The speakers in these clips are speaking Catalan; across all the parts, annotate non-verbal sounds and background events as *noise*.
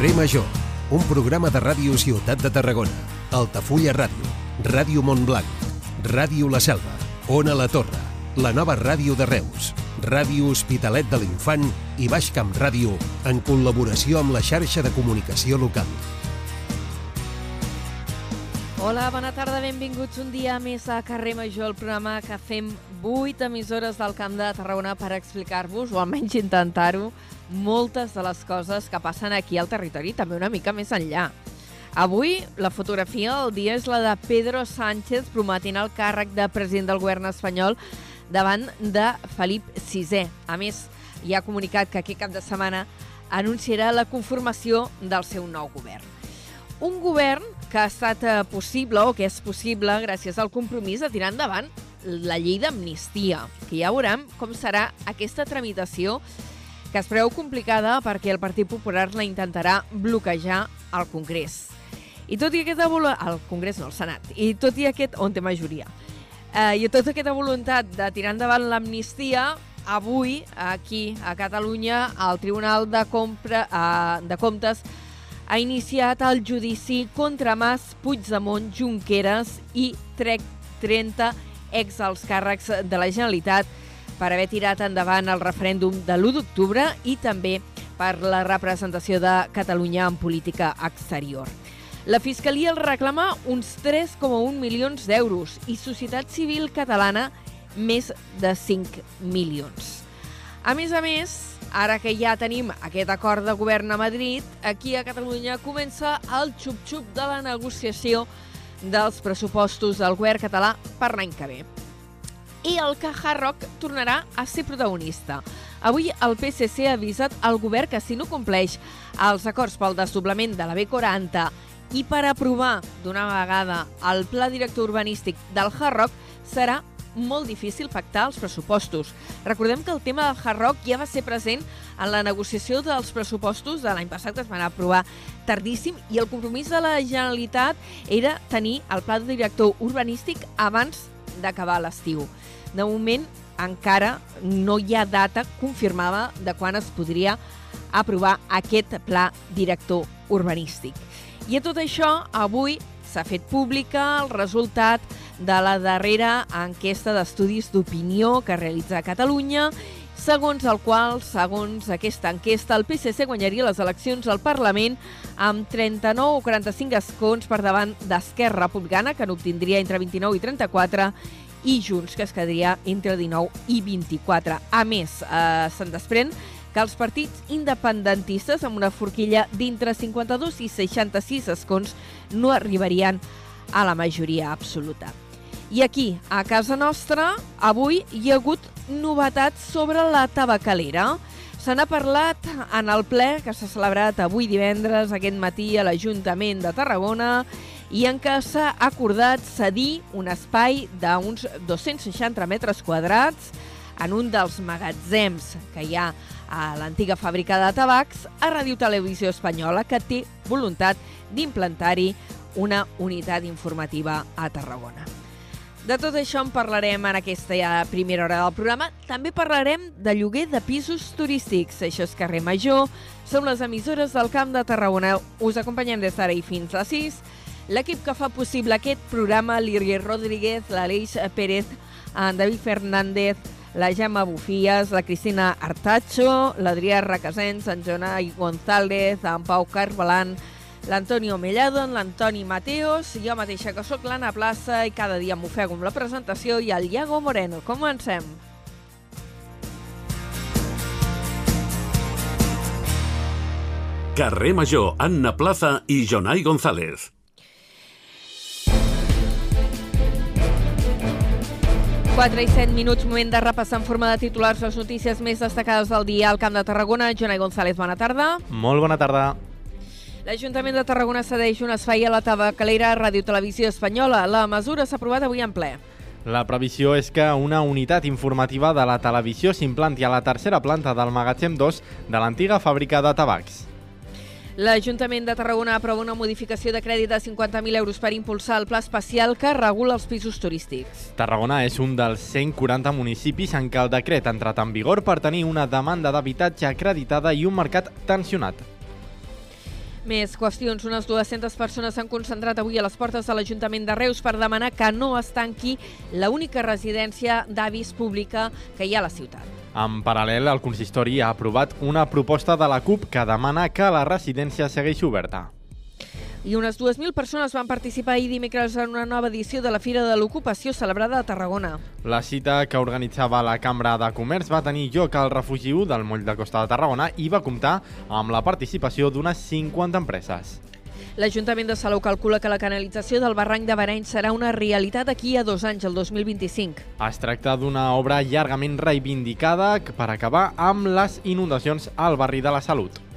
Carrer Major, un programa de ràdio Ciutat de Tarragona, Altafulla Ràdio, Ràdio Montblanc, Ràdio La Selva, Ona La Torre, la nova ràdio de Reus, Ràdio Hospitalet de l'Infant i Baix Camp Ràdio en col·laboració amb la xarxa de comunicació local. Hola, bona tarda, benvinguts un dia més a Carrer Major, el programa que fem 8 emissores del Camp de Tarragona per explicar-vos, o almenys intentar-ho, moltes de les coses que passen aquí al territori, també una mica més enllà. Avui, la fotografia del dia és la de Pedro Sánchez prometint el càrrec de president del govern espanyol davant de Felip VI. A més, hi ha comunicat que aquest cap de setmana anunciarà la conformació del seu nou govern. Un govern que ha estat eh, possible o que és possible gràcies al compromís de tirar endavant la llei d'amnistia, que ja veurem com serà aquesta tramitació que es preveu complicada perquè el Partit Popular la intentarà bloquejar al Congrés. I tot i aquesta voluntat... Al Congrés no, al Senat. I tot i aquest... on té majoria. Eh, I tota aquesta voluntat de tirar endavant l'amnistia, avui, aquí a Catalunya, el Tribunal de, Compra, eh, de Comptes ha iniciat el judici contra Mas, Puigdemont, Junqueras i 30 ex als càrrecs de la Generalitat per haver tirat endavant el referèndum de l'1 d'octubre i també per la representació de Catalunya en política exterior. La Fiscalia el reclama uns 3,1 milions d'euros i Societat Civil Catalana més de 5 milions. A més a més, ara que ja tenim aquest acord de govern a Madrid, aquí a Catalunya comença el xup-xup de la negociació dels pressupostos del govern català per l'any que ve. I el que Hard Rock tornarà a ser protagonista. Avui el PSC ha avisat al govern que si no compleix els acords pel desdoblament de la B40 i per aprovar d'una vegada el pla director urbanístic del Hard Rock serà molt difícil pactar els pressupostos. Recordem que el tema del Hard Rock ja va ser present en la negociació dels pressupostos de l'any passat, que es van aprovar tardíssim, i el compromís de la Generalitat era tenir el pla director urbanístic abans d'acabar l'estiu. De moment, encara no hi ha data confirmada de quan es podria aprovar aquest pla director urbanístic. I a tot això, avui s'ha fet pública el resultat de la darrera enquesta d'estudis d'opinió que realitza Catalunya, segons el qual, segons aquesta enquesta, el PSC guanyaria les eleccions al Parlament amb 39 o 45 escons per davant d'Esquerra Republicana, que n'obtindria entre 29 i 34, i Junts, que es quedaria entre 19 i 24. A més, eh, se'n desprèn que els partits independentistes, amb una forquilla d'entre 52 i 66 escons, no arribarien a la majoria absoluta. I aquí, a casa nostra, avui hi ha hagut novetats sobre la tabacalera. Se n'ha parlat en el ple que s'ha celebrat avui divendres, aquest matí, a l'Ajuntament de Tarragona, i en què s'ha acordat cedir un espai d'uns 260 metres quadrats en un dels magatzems que hi ha a l'antiga fàbrica de tabacs a Ràdio Televisió Espanyola, que té voluntat d'implantar-hi una unitat informativa a Tarragona. De tot això en parlarem en aquesta ja primera hora del programa. També parlarem de lloguer de pisos turístics. Això és Carrer Major. Som les emissores del Camp de Tarragona. Us acompanyem des d'ara i fins a 6. L'equip que fa possible aquest programa, l'Irgue Rodríguez, l'Aleix Pérez, en David Fernández, la Gemma Bufies, la Cristina Artacho, l'Adrià Requesens, en Jonai González, en Pau Carbalan, l'Antonio Mellado, l'Antoni Mateos, jo mateixa que sóc l'Anna Plaça i cada dia m'ofego amb la presentació i el Iago Moreno. Comencem. Carrer Major, Anna Plaza i Jonai González. Quatre i set minuts, moment de repassar en forma de titulars les notícies més destacades del dia al Camp de Tarragona. Jonai González, bona tarda. Molt bona tarda. L'Ajuntament de Tarragona cedeix un espai a la tabacalera Ràdio Televisió Espanyola. La mesura s'ha aprovat avui en ple. La previsió és que una unitat informativa de la televisió s'implanti a la tercera planta del magatzem 2 de l'antiga fàbrica de tabacs. L'Ajuntament de Tarragona aprova una modificació de crèdit de 50.000 euros per impulsar el pla especial que regula els pisos turístics. Tarragona és un dels 140 municipis en què el decret ha entrat en vigor per tenir una demanda d'habitatge acreditada i un mercat tensionat. Més qüestions. Unes 200 persones s'han concentrat avui a les portes de l'Ajuntament de Reus per demanar que no es tanqui l'única residència d'avis pública que hi ha a la ciutat. En paral·lel, el consistori ha aprovat una proposta de la CUP que demana que la residència segueixi oberta. I unes 2.000 persones van participar ahir dimecres en una nova edició de la Fira de l'Ocupació celebrada a Tarragona. La cita que organitzava la Cambra de Comerç va tenir lloc al refugi 1 del moll de Costa de Tarragona i va comptar amb la participació d'unes 50 empreses. L'Ajuntament de Salou calcula que la canalització del barranc de Barany serà una realitat aquí a dos anys, el 2025. Es tracta d'una obra llargament reivindicada per acabar amb les inundacions al barri de la Salut.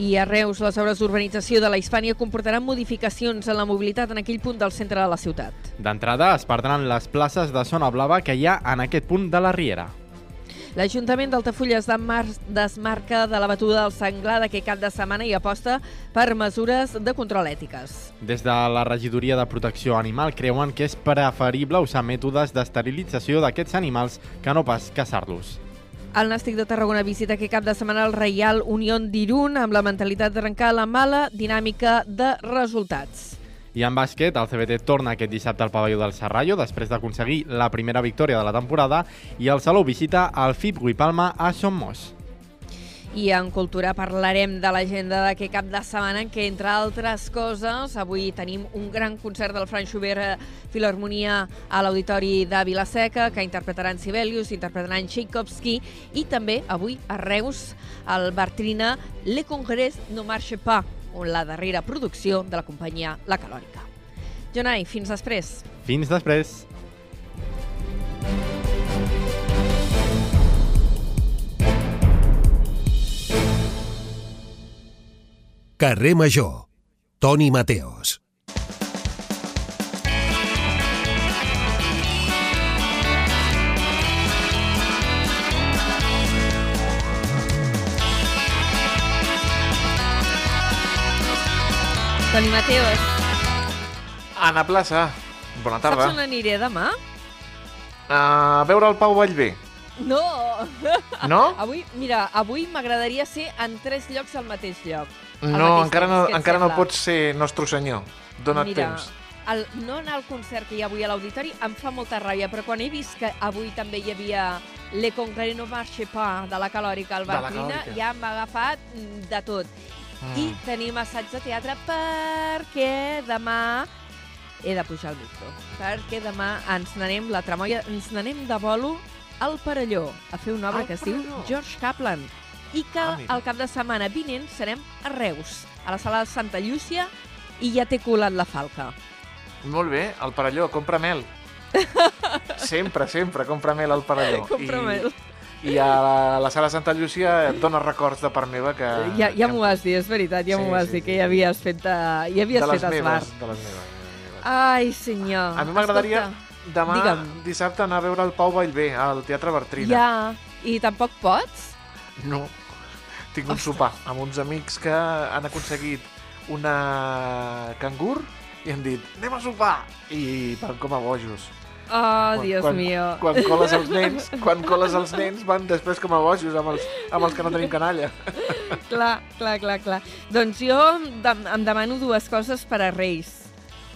I a Reus, les obres d'urbanització de la Hispània comportaran modificacions en la mobilitat en aquell punt del centre de la ciutat. D'entrada, es perdran les places de zona blava que hi ha en aquest punt de la Riera. L'Ajuntament d'Altafulla es desmarca de la batuda del senglar d'aquest cap de setmana i aposta per mesures de control ètiques. Des de la regidoria de protecció animal creuen que és preferible usar mètodes d'esterilització d'aquests animals que no pas caçar-los. El Nàstic de Tarragona visita aquest cap de setmana el Reial Unión d'Irun amb la mentalitat d'arrencar la mala dinàmica de resultats. I en bàsquet, el CBT torna aquest dissabte al pavelló del Serrallo després d'aconseguir la primera victòria de la temporada i el Salou visita el FIP Guipalma a Somos. I en Cultura parlarem de l'agenda d'aquest cap de setmana en què, entre altres coses, avui tenim un gran concert del Frank Schubert Filharmonia a l'Auditori de Vilaseca, que interpretaran Sibelius, interpretaran Tchaikovsky, i també avui a Reus, al Bartrina Le Congrès no marche pas, on la darrera producció de la companyia La Calòrica. Jonai, fins després. Fins després. Carrer Major. Toni Mateos. Toni Mateos, Anna Plaça, bona tarda. saps on aniré demà? A veure el Pau Vallvé. No! No? *laughs* Avui, mira, avui m'agradaria ser en tres llocs al mateix lloc. No, encara no, encara no sembla? pots ser nostre senyor. Dona't Mira, temps. el, no anar al concert que hi ha avui a l'auditori em fa molta ràbia, però quan he vist que avui també hi havia Le Congrès no marche pas de la Calòrica al Calòrica. ja m'ha agafat mm, de tot. Mm. I tenim assaig de teatre perquè demà he de pujar al micro, perquè demà ens n'anem, la tramoia, ens n'anem de bolo al Parelló a fer una obra Al que es diu? George Kaplan i que Ah, mira. el cap de setmana vinent serem a Reus, a la sala de Santa Llúcia, i ja té colat la falca. Molt bé, el Parelló, compra mel. *laughs* sempre, sempre, compra mel al Parelló. *laughs* Compra I, mel. I a la, la sala Santa Llúcia et dona records de part meva que... ja ja que- m'ho vas dir, és veritat, ja Sí, m'ho vas sí, dir, sí. que ja havies fet, uh, ja havies de les fet meves, esbar. de les meves. de les meves. Ai, senyor. A mi m'agradaria demà, digue'm. dissabte, anar a veure el Pau Vallvé al Teatre Bartrina. Ja, i tampoc pots? No. Tinc un Ostres. sopar amb uns amics que han aconseguit una cangur i han dit, anem a sopar! I van com a bojos. Oh, Dios quan, mío. Quan coles els nens, quan coles els nens van després com a bojos amb els, amb els que no tenim canalla. Clar, clar, clar, clar. Doncs jo em demano dues coses per a Reis.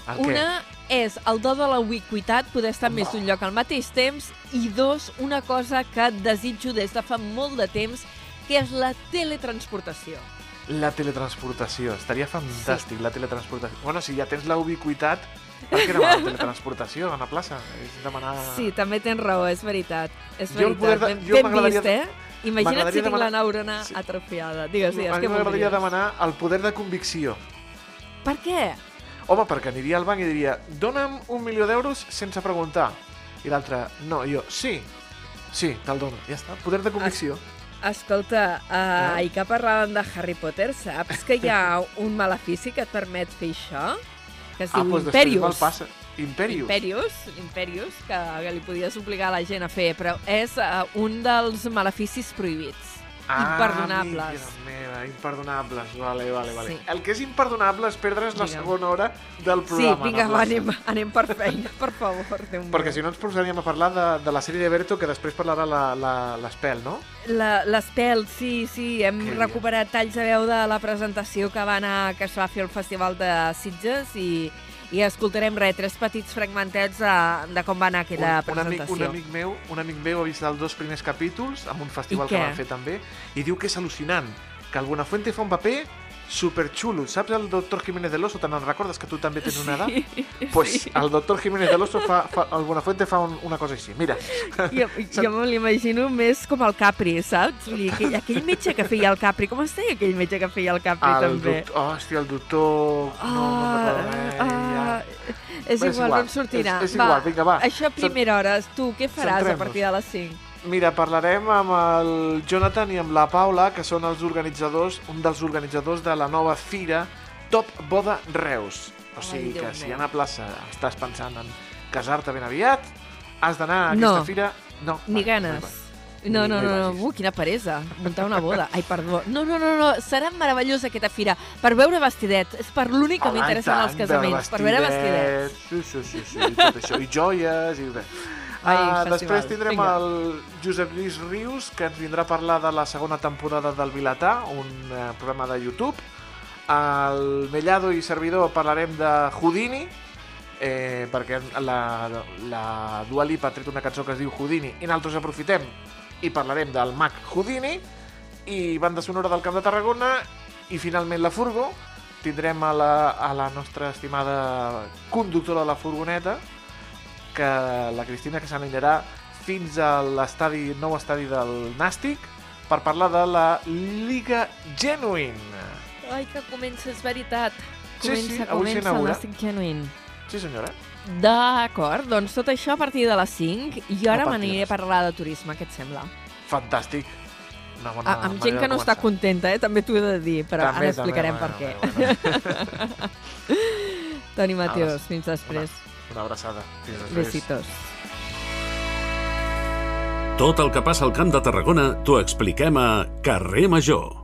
El què? Una és el do de la ubiquitat, poder estar en més d'un lloc al mateix temps, i dos, una cosa que desitjo des de fa molt de temps, que és la teletransportació. La teletransportació. Estaria fantàstic, la teletransportació. Bueno, si ja tens la ubiquitat, per què demanar la teletransportació a la plaça? És demanar... Sí, també tens raó, és veritat. És Jo veritat. poder de- ben, jo ben vist, eh? Imagina't si tinc demanar- la neurona Sí. atrofiada. Digues, digues, què m'agradaria demanar el poder de convicció. Per què? Home, perquè aniria al banc i diria dona'm un milió d'euros sense preguntar. I l'altre, no, i jo, sí, sí, te'l dono. Ja està, poder de convicció. Escolta, uh, Ah. ahir que parlàvem de Harry Potter, saps que hi ha un malefici que et permet fer això? Que es Ah, diu doncs després Imperius. passa. Imperius. Imperius, Imperius, que, que li podies obligar la gent a fer, però és uh, un dels maleficis prohibits. Ah, imperdonables. meva, imperdonables. Vale, vale, vale. Sí. El que és imperdonable és perdre's la segona hora del Sí, programa. vinga, no, va, plaça. anem, anem per feina, per favor. Déu Perquè si no ens posaríem a parlar de, de la sèrie de Berto, que després parlarà la- la- l'Espel, no? La- L'Espel, sí, sí, hem Que recuperat talls de veu de la presentació que va anar, que es va fer al Festival de Sitges i, i escoltarem res, tres petits fragmentets de, de com va anar aquella un, un, amic, presentació. un amic meu un amic meu ha vist els dos primers capítols amb un festival que van fer també i diu que és al·lucinant, que el Buenafuente fa un paper superxulo. Saps el doctor Jiménez del Oso? Te'n recordes que tu també tens una edat? pues el doctor Jiménez del Oso fa, fa, el Buenafuente fa un, una cosa així. Mira, *laughs* Jo, jo me l'imagino més com el Capri, saps? Vull dir, aquell, aquell metge que feia el Capri, com es deia aquell metge que feia el Capri el també? doctor... Oh, hòstia, el doctor... No, no me'n recordo. ah, és Va, és igual, igual, no en sortirà. és- és igual, vinga, va. Això a primera hora. Tu què faràs a partir de les 5? Mira, parlarem amb el Jonathan i amb la Paula, que són els organitzadors, un dels organitzadors de la nova fira Top Boda Reus. O sigui Ai, Déu que si meu. a plaça estàs pensant en casar-te ben aviat, has d'anar a aquesta No. fira... No. Ni va, ganes. va. No, Ni- no, no hi no, no, uh, quina peresa, muntar una boda. Ai, perdó. No, no, no, no, serà meravellosa aquesta fira. Per veure vestidet, és per l'únic que Home, m'interessen els casaments, per veure vestidet. Sí, sí, sí, sí, i tot això, i joies, i bé. Ai, festival. després tindrem Vinga. el Josep Lluís Rius, que ens vindrà a parlar de la segona temporada del Vilatà, un eh, programa de YouTube. Al Mellado i servidor parlarem de Houdini, eh, perquè la, la Dua Lipa ha tret una cançó que es diu Houdini, i nosaltres aprofitem i parlarem del mag Houdini, i banda sonora del Camp de Tarragona, i finalment la Furgo, tindrem a la, a la nostra estimada conductora de la furgoneta, que la Cristina que s'anirà fins a l'estadi nou estadi del Nàstic per parlar de la Liga Genuine. Ai, que comença, és veritat. Sí, Comença, sí, avui comença el. Nàstic Genuine. Sí, senyora. D'acord, doncs tot això a partir de les 5 i ara A m'aniré a parlar de turisme, què et sembla? Fantàstic. Una bona Ah, amb gent que no està contenta, eh? també t'ho he de dir, però També, ara explicarem també, per què. bueno, bueno, *laughs* bueno. Toni Mateos, Ara, fins després. Una abraçada. Fins després. Besitos. Tot el que passa al Camp de Tarragona t'ho expliquem a Carrer Major.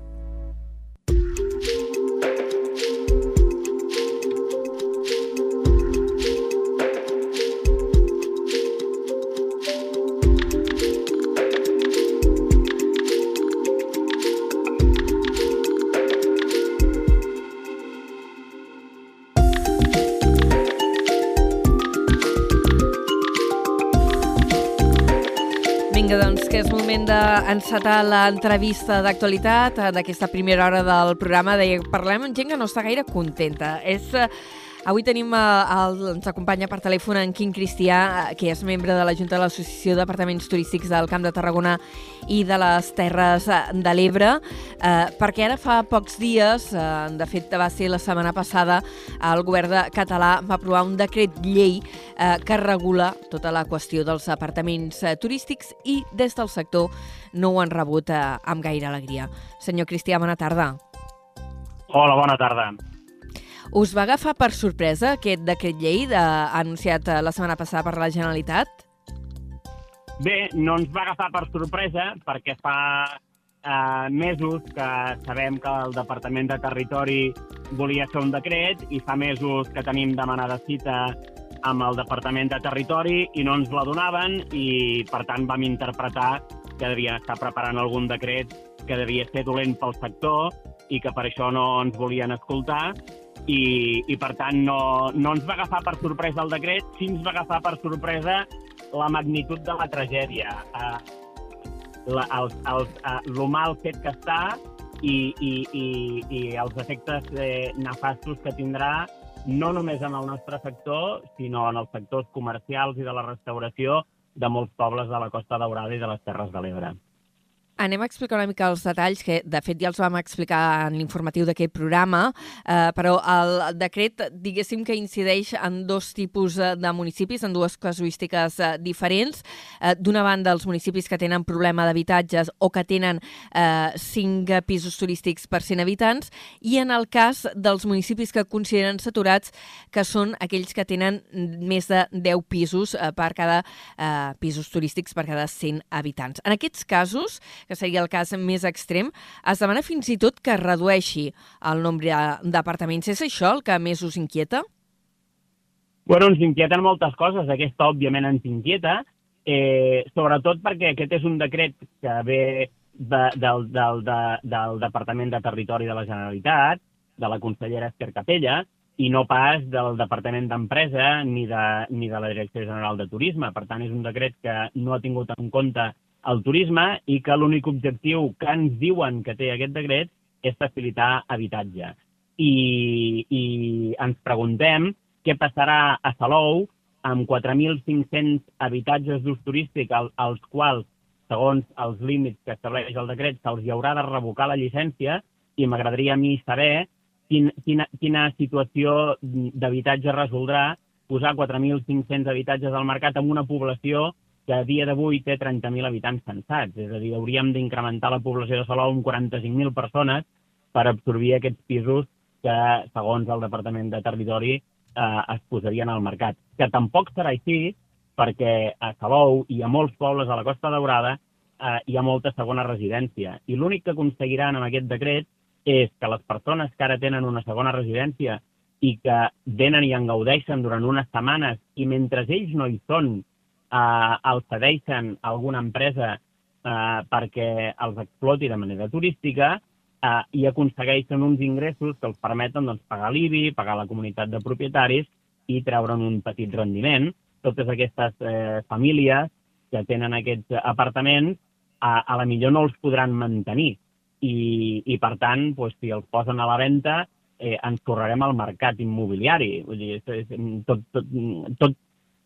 Moment d'encetar l'entrevista d'actualitat eh, d'aquesta primera hora del programa. Deia, parlem amb gent que no està gaire contenta. És... Avui tenim, eh, el, ens acompanya per telèfon en Quim Cristià, eh, que és membre de la Junta de l'Associació d'Apartaments Turístics del Camp de Tarragona i de les Terres eh, de l'Ebre, eh, perquè ara fa pocs dies, eh, de fet va ser la setmana passada, el govern de català va aprovar un decret llei eh, que regula tota la qüestió dels apartaments eh, turístics i des del sector no ho han rebut eh, amb gaire alegria. Senyor Cristià, bona tarda. Hola, bona tarda. Us va agafar per sorpresa aquest decret llei de, anunciat eh, la setmana passada per la Generalitat? Bé, no ens va agafar per sorpresa perquè fa eh, mesos que sabem que el Departament de Territori volia fer un decret i fa mesos que tenim demanada cita amb el Departament de Territori i no ens la donaven i, per tant, vam interpretar que devien estar preparant algun decret que devia ser dolent pel sector i que per això no ens volien escoltar i, i per tant no, no ens va agafar per sorpresa el decret, sí ens va agafar per sorpresa la magnitud de la tragèdia, eh, la, el, el, eh, lo mal fet que està i, i, i, i els efectes eh, nefastos que tindrà no només en el nostre sector, sinó en els sectors comercials i de la restauració de molts pobles de la Costa Daurada i de les Terres de l'Ebre. Anem a explicar una mica els detalls, que de fet ja els vam explicar en l'informatiu d'aquest programa, eh, però el decret, diguéssim que incideix en dos tipus eh, de municipis, en dues casuístiques eh, diferents. Eh, D'una banda, els municipis que tenen problema d'habitatges o que tenen eh, cinc pisos turístics per 100 habitants, i en el cas dels municipis que consideren saturats, que són aquells que tenen més de 10 pisos eh, per cada eh, pisos turístics per cada 100 habitants. En aquests casos, que seria el cas més extrem, es demana fins i tot que es redueixi el nombre d'apartaments. És això el que més us inquieta? Bueno, ens inquieten moltes coses. Aquesta, òbviament, ens inquieta, eh, sobretot perquè aquest és un decret que ve de, del, del, de, del Departament de Territori de la Generalitat, de la consellera Esther Capella, i no pas del Departament d'Empresa ni, de, ni de la Direcció General de Turisme. Per tant, és un decret que no ha tingut en compte el turisme i que l'únic objectiu que ens diuen que té aquest decret és facilitar habitatge. I, i ens preguntem què passarà a Salou amb 4.500 habitatges d'ús turístic als, als quals, segons els límits que estableix el decret, se'ls haurà de revocar la llicència i m'agradaria a mi saber quin, quina, quina situació d'habitatge resoldrà posar 4.500 habitatges al mercat amb una població que a dia d'avui té 30.000 habitants censats. És a dir, hauríem d'incrementar la població de Salou amb 45.000 persones per absorbir aquests pisos que, segons el Departament de Territori, eh, es posarien al mercat. Que tampoc serà així perquè a Salou i a molts pobles a la Costa Daurada eh, hi ha molta segona residència. I l'únic que aconseguiran amb aquest decret és que les persones que ara tenen una segona residència i que venen i en gaudeixen durant unes setmanes i mentre ells no hi són eh, els cedeixen a alguna empresa eh, perquè els exploti de manera turística, eh, i aconsegueixen uns ingressos que els permeten doncs, pagar l'IBI, pagar la comunitat de propietaris i treure'n un petit rendiment. Totes aquestes eh, famílies que tenen aquests apartaments a, a la millor no els podran mantenir i, i per tant, doncs, si els posen a la venda, eh, ens tornarem al mercat immobiliari. Vull dir, és, és, tot, tot, tot,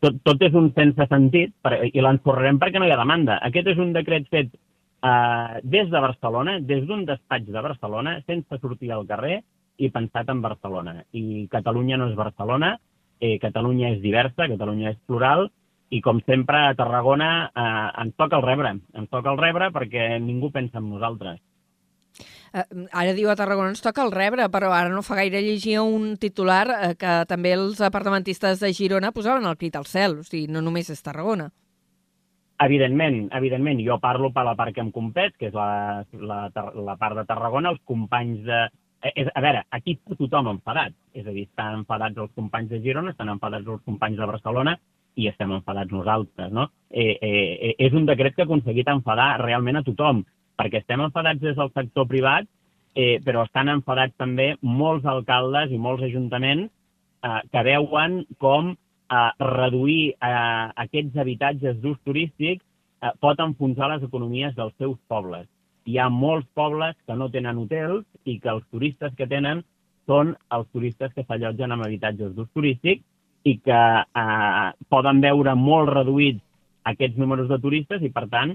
tot, tot és un sense sentit per, i l'ensorrarem perquè no hi ha demanda. Aquest és un decret fet eh, des de Barcelona, des d'un despatx de Barcelona, sense sortir al carrer i pensat en Barcelona. I Catalunya no és Barcelona, eh, Catalunya és diversa, Catalunya és plural, i com sempre a Tarragona eh, ens toca el rebre, ens toca el rebre perquè ningú pensa en nosaltres. Eh, ara diu a Tarragona ens toca el rebre, però ara no fa gaire llegia un titular eh, que també els apartamentistes de Girona posaven el crit al cel, o sigui, no només és Tarragona. Evidentment, evidentment, jo parlo per la part que em compet, que és la, la, la part de Tarragona, els companys de... Eh, és, a veure, aquí tothom enfadat. És a dir, estan enfadats els companys de Girona, estan enfadats els companys de Barcelona i estem enfadats nosaltres, no? Eh, eh, eh, és un decret que ha aconseguit enfadar realment a tothom, perquè estem enfadats des del sector privat, eh, però estan enfadats també molts alcaldes i molts ajuntaments eh, que veuen com eh, reduir eh, aquests habitatges d'ús turístic eh, pot enfonsar les economies dels seus pobles. Hi ha molts pobles que no tenen hotels i que els turistes que tenen són els turistes que s'allotgen en habitatges d'ús turístic i que eh, poden veure molt reduïts aquests números de turistes i, per tant,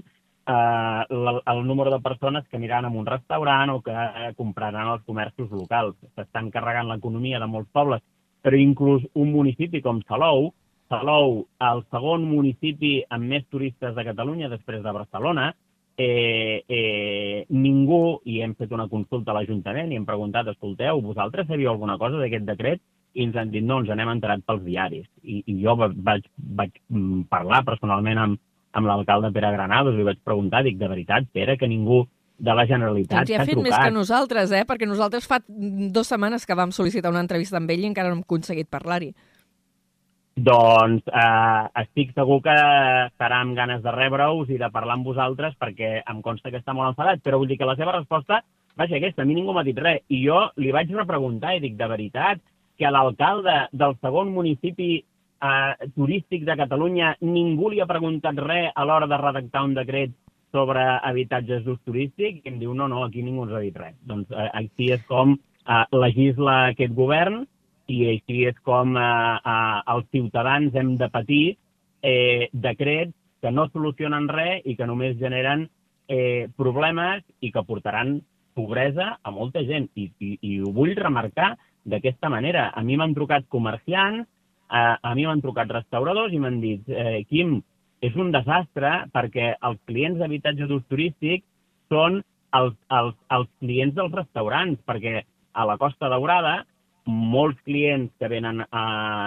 eh, el, el número de persones que aniran a un restaurant o que compraran als comerços locals. S'estan carregant l'economia de molts pobles però inclús un municipi com Salou, Salou, el segon municipi amb més turistes de Catalunya després de Barcelona, eh, eh, ningú, i hem fet una consulta a l'Ajuntament i hem preguntat, escolteu, vosaltres sabíeu alguna cosa d'aquest decret? I ens han dit, no, ens n'hem enterat pels diaris. I, i jo vaig, vaig mm, parlar personalment amb, amb l'alcalde Pere Granados i vaig preguntar, dic, de veritat, Pere, que ningú de la Generalitat doncs ha fet més que nosaltres, eh? perquè nosaltres fa dues setmanes que vam sol·licitar una entrevista amb ell i encara no hem aconseguit parlar-hi. Doncs eh, estic segur que estarà amb ganes de rebre-us i de parlar amb vosaltres perquè em consta que està molt enfadat, però vull dir que la seva resposta va ser aquesta, a mi ningú m'ha dit res. I jo li vaig repreguntar i dic, de veritat, que l'alcalde del segon municipi eh, turístic de Catalunya ningú li ha preguntat res a l'hora de redactar un decret sobre habitatges d'ús turístic i em diu no, no, aquí ningú ens ha dit res. Doncs eh, així és com eh, legisla aquest govern i així és com eh, eh, els ciutadans hem de patir eh, decrets que no solucionen res i que només generen eh, problemes i que portaran pobresa a molta gent. I, i, i ho vull remarcar d'aquesta manera. A mi m'han trucat comerciants, eh, a mi m'han trucat restauradors i m'han dit, eh, Quim, és un desastre perquè els clients d'habitatge d'ús turístic són els, els, els clients dels restaurants, perquè a la Costa Daurada molts clients que venen a,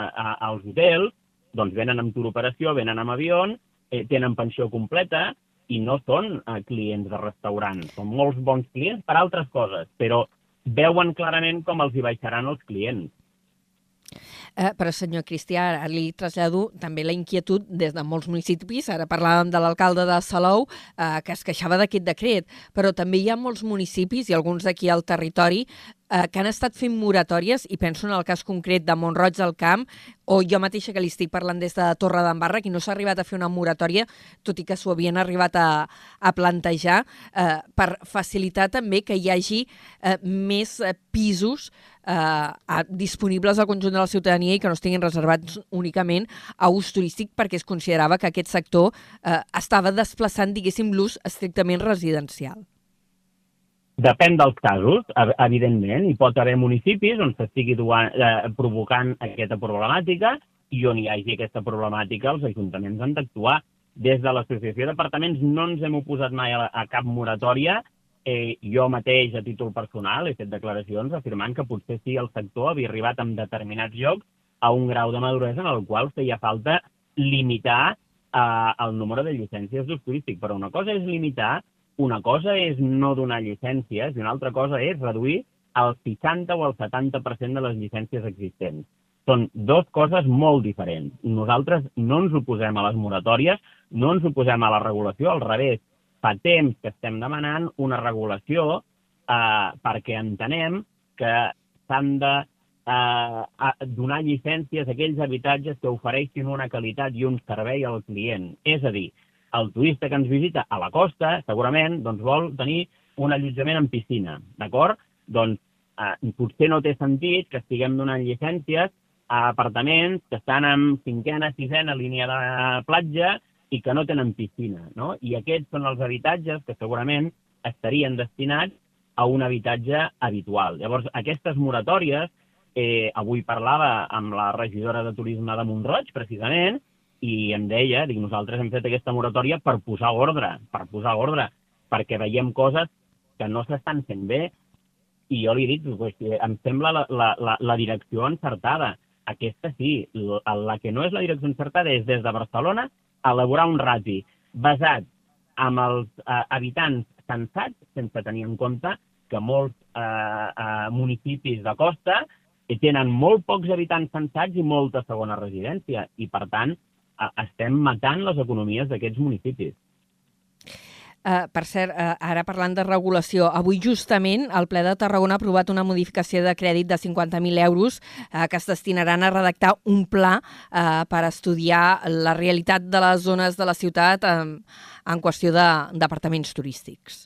a, als hotels doncs venen amb tour operació, venen amb avió, eh, tenen pensió completa i no són eh, clients de restaurant. Són molts bons clients per altres coses, però veuen clarament com els hi baixaran els clients. Eh, però, senyor Cristià, ara li trasllado també la inquietud des de molts municipis. Ara parlàvem de l'alcalde de Salou, eh, que es queixava d'aquest decret, però també hi ha molts municipis, i alguns d'aquí al territori, eh, que han estat fent moratòries, i penso en el cas concret de Montroig del Camp, o jo mateixa que li estic parlant des de Torre d'Embarra, que no s'ha arribat a fer una moratòria, tot i que s'ho havien arribat a, a plantejar, eh, per facilitar també que hi hagi eh, més pisos eh, disponibles al conjunt de la ciutadania i que no estiguin reservats únicament a ús turístic perquè es considerava que aquest sector eh, estava desplaçant, diguéssim, l'ús estrictament residencial. Depèn dels casos, evidentment. Hi pot haver municipis on s'estigui eh, provocant aquesta problemàtica i on hi hagi aquesta problemàtica els ajuntaments han d'actuar. Des de l'Associació d'Apartaments no ens hem oposat mai a, a cap moratòria eh, jo mateix, a títol personal, he fet declaracions afirmant que potser sí el sector havia arribat en determinats llocs a un grau de maduresa en el qual feia falta limitar eh, el número de llicències d'ús turístic. Però una cosa és limitar, una cosa és no donar llicències i una altra cosa és reduir el 60 o el 70% de les llicències existents. Són dues coses molt diferents. Nosaltres no ens oposem a les moratòries, no ens oposem a la regulació, al revés, fa temps que estem demanant una regulació eh, perquè entenem que s'han de eh, donar llicències a aquells habitatges que ofereixin una qualitat i un servei al client. És a dir, el turista que ens visita a la costa, segurament, doncs vol tenir un allotjament en piscina, d'acord? Doncs eh, potser no té sentit que estiguem donant llicències a apartaments que estan en cinquena, sisena línia de platja i que no tenen piscina. No? I aquests són els habitatges que segurament estarien destinats a un habitatge habitual. Llavors, aquestes moratòries, eh, avui parlava amb la regidora de turisme de Montroig, precisament, i em deia, dic, nosaltres hem fet aquesta moratòria per posar ordre, per posar ordre, perquè veiem coses que no s'estan fent bé, i jo li dic, pues, em sembla la, la, la, la direcció encertada. Aquesta sí, la, la que no és la direcció encertada és des de Barcelona elaborar un rati basat en els eh, habitants censats, sense tenir en compte que molts eh, eh, municipis de costa tenen molt pocs habitants censats i molta segona residència, i per tant eh, estem matant les economies d'aquests municipis. Uh, per cert, uh, ara parlant de regulació, avui justament el ple de Tarragona ha aprovat una modificació de crèdit de 50.000 euros uh, que es destinaran a redactar un pla uh, per estudiar la realitat de les zones de la ciutat um, en qüestió d'apartaments turístics.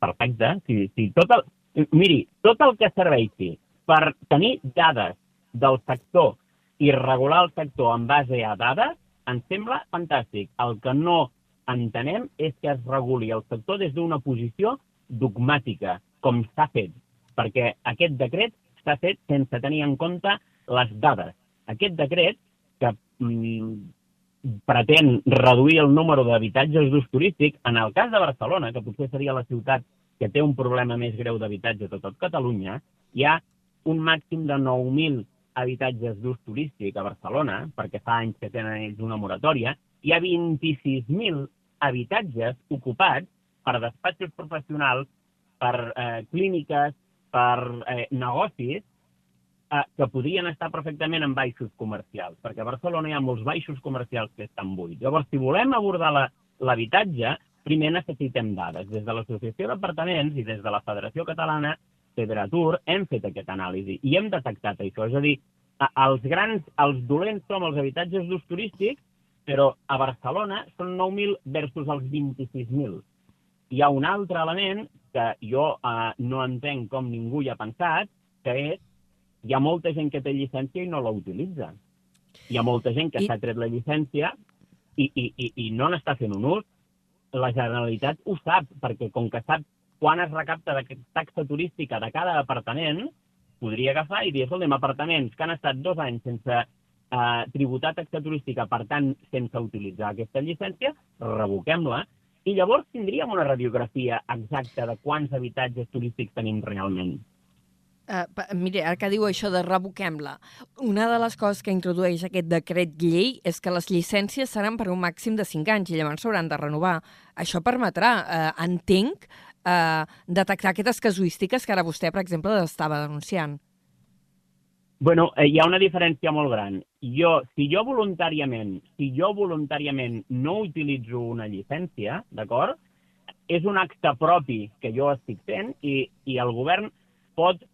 Perfecte. Sí, sí, tot el, miri, tot el que serveixi per tenir dades del sector i regular el sector en base a dades em sembla fantàstic. El que no entenem és que es reguli el sector des d'una posició dogmàtica, com s'ha fet, perquè aquest decret s'ha fet sense tenir en compte les dades. Aquest decret, que mm, pretén reduir el número d'habitatges d'ús turístic, en el cas de Barcelona, que potser seria la ciutat que té un problema més greu d'habitatge a tot Catalunya, hi ha un màxim de 9.000 habitatges d'ús turístic a Barcelona, perquè fa anys que tenen ells una moratòria, hi ha 26.000 habitatges ocupats per despatxos professionals, per eh, clíniques, per eh, negocis, eh, que podrien estar perfectament en baixos comercials, perquè a Barcelona hi ha molts baixos comercials que estan buits. Llavors, si volem abordar l'habitatge, primer necessitem dades. Des de l'Associació d'Apartaments i des de la Federació Catalana Federatur hem fet aquest anàlisi i hem detectat això. És a dir, els grans, els dolents som els habitatges d'ús turístic però a Barcelona són 9.000 versus els 26.000. Hi ha un altre element que jo eh, no entenc com ningú hi ha pensat, que és hi ha molta gent que té llicència i no la utilitza. Hi ha molta gent que s'ha tret la llicència i, i, i, i no n'està fent un ús. La Generalitat ho sap, perquè com que sap quan es recapta de taxa turística de cada apartament, podria agafar i dir, escolta'm, apartaments que han estat dos anys sense eh, tributar taxa turística, per tant, sense utilitzar aquesta llicència, revoquem-la, i llavors tindríem una radiografia exacta de quants habitatges turístics tenim realment. Uh, mire, ara que diu això de revoquem-la, una de les coses que introdueix aquest decret llei és que les llicències seran per un màxim de 5 anys i llavors s'hauran de renovar. Això permetrà, uh, entenc, uh, detectar aquestes casuístiques que ara vostè, per exemple, estava denunciant. Bueno, eh, hi ha una diferència molt gran. Jo, si jo voluntàriament, si jo voluntàriament no utilitzo una llicència, d'acord? És un acte propi que jo estic fent i, i el govern pot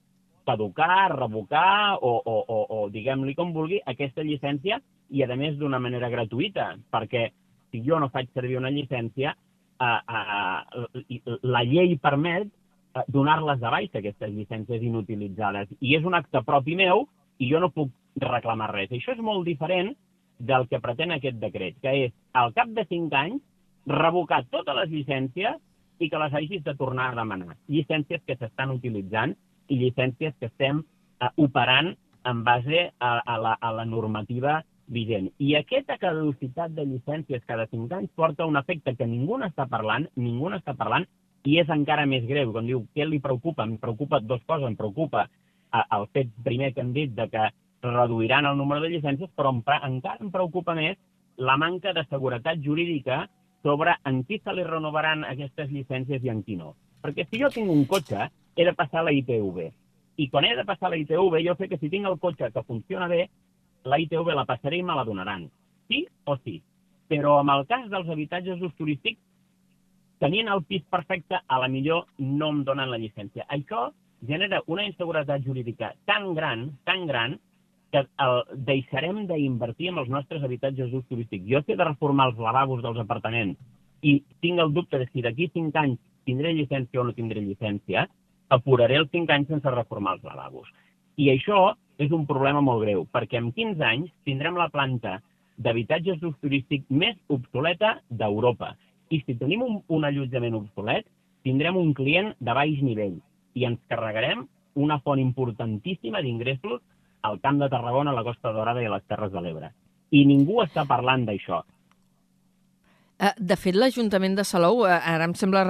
caducar, revocar o, o, o, o diguem-li com vulgui, aquesta llicència i, a més, d'una manera gratuïta, perquè si jo no faig servir una llicència, eh, eh, la llei permet eh, donar-les de baixa, aquestes llicències inutilitzades. I és un acte propi meu i jo no puc reclamar res. Això és molt diferent del que pretén aquest decret, que és, al cap de cinc anys, revocar totes les llicències i que les hagis de tornar a demanar. Llicències que s'estan utilitzant i llicències que estem eh, operant en base a, a, la, a la normativa vigent. I aquesta caducitat de llicències cada 5 anys porta un efecte que ningú n'està parlant, ningú n'està parlant, i és encara més greu. Quan diu què li preocupa, em preocupa dos coses. Em preocupa eh, el fet primer que hem dit de que reduiran el número de llicències, però em, encara em preocupa més la manca de seguretat jurídica sobre en qui se li renovaran aquestes llicències i en qui no. Perquè si jo tinc un cotxe he de passar la ITV. I quan he de passar la ITV, jo sé que si tinc el cotxe que funciona bé, la ITV la passaré i me la donaran. Sí o sí. Però en el cas dels habitatges d'ús turístic, tenint el pis perfecte, a la millor no em donen la llicència. Això genera una inseguretat jurídica tan gran, tan gran, que el, deixarem d'invertir en els nostres habitatges d'ús turístic. Jo sé de reformar els lavabos dels apartaments i tinc el dubte de si d'aquí cinc anys tindré llicència o no tindré llicència, apuraré els 5 anys sense reformar els lavabos. I això és un problema molt greu, perquè en 15 anys tindrem la planta d'habitatges d'ús turístic més obsoleta d'Europa. I si tenim un, un allotjament obsolet, tindrem un client de baix nivell i ens carregarem una font importantíssima d'ingressos al Camp de Tarragona, a la Costa Dorada i a les Terres de l'Ebre. I ningú està parlant d'això. Eh, de fet, l'Ajuntament de Salou, eh, ara em sembla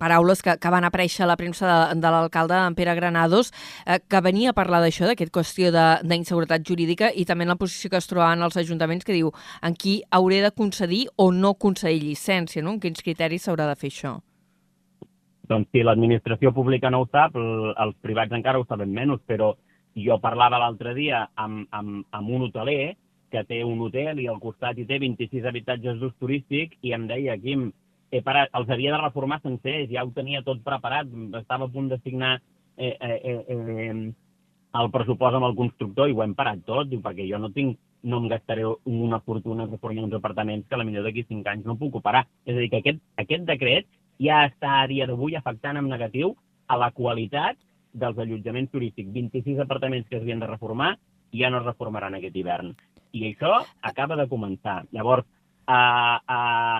paraules que, que van aparèixer a la premsa de, de l'alcalde en Pere Granados, eh, que venia a parlar d'això, d'aquest qüestió d'inseguretat jurídica i també en la posició que es trobaven els ajuntaments que diu en qui hauré de concedir o no concedir llicència, no? en quins criteris s'haurà de fer això. Doncs si l'administració pública no ho sap, els privats encara ho saben menys, però jo parlava l'altre dia amb, amb, amb un hoteler que té un hotel i al costat hi té 26 habitatges d'ús turístic i em deia, Quim, he parat, els havia de reformar sencers, ja ho tenia tot preparat, estava a punt de signar eh, eh, eh, eh, el pressupost amb el constructor i ho hem parat tot, diu, perquè jo no tinc no em gastaré una fortuna en reformar uns apartaments que a la millor d'aquí 5 anys no puc operar. És a dir, que aquest, aquest decret ja està a dia d'avui afectant en negatiu a la qualitat dels allotjaments turístics. 26 apartaments que es havien de reformar ja no es reformaran aquest hivern. I això acaba de començar. Llavors, eh, eh,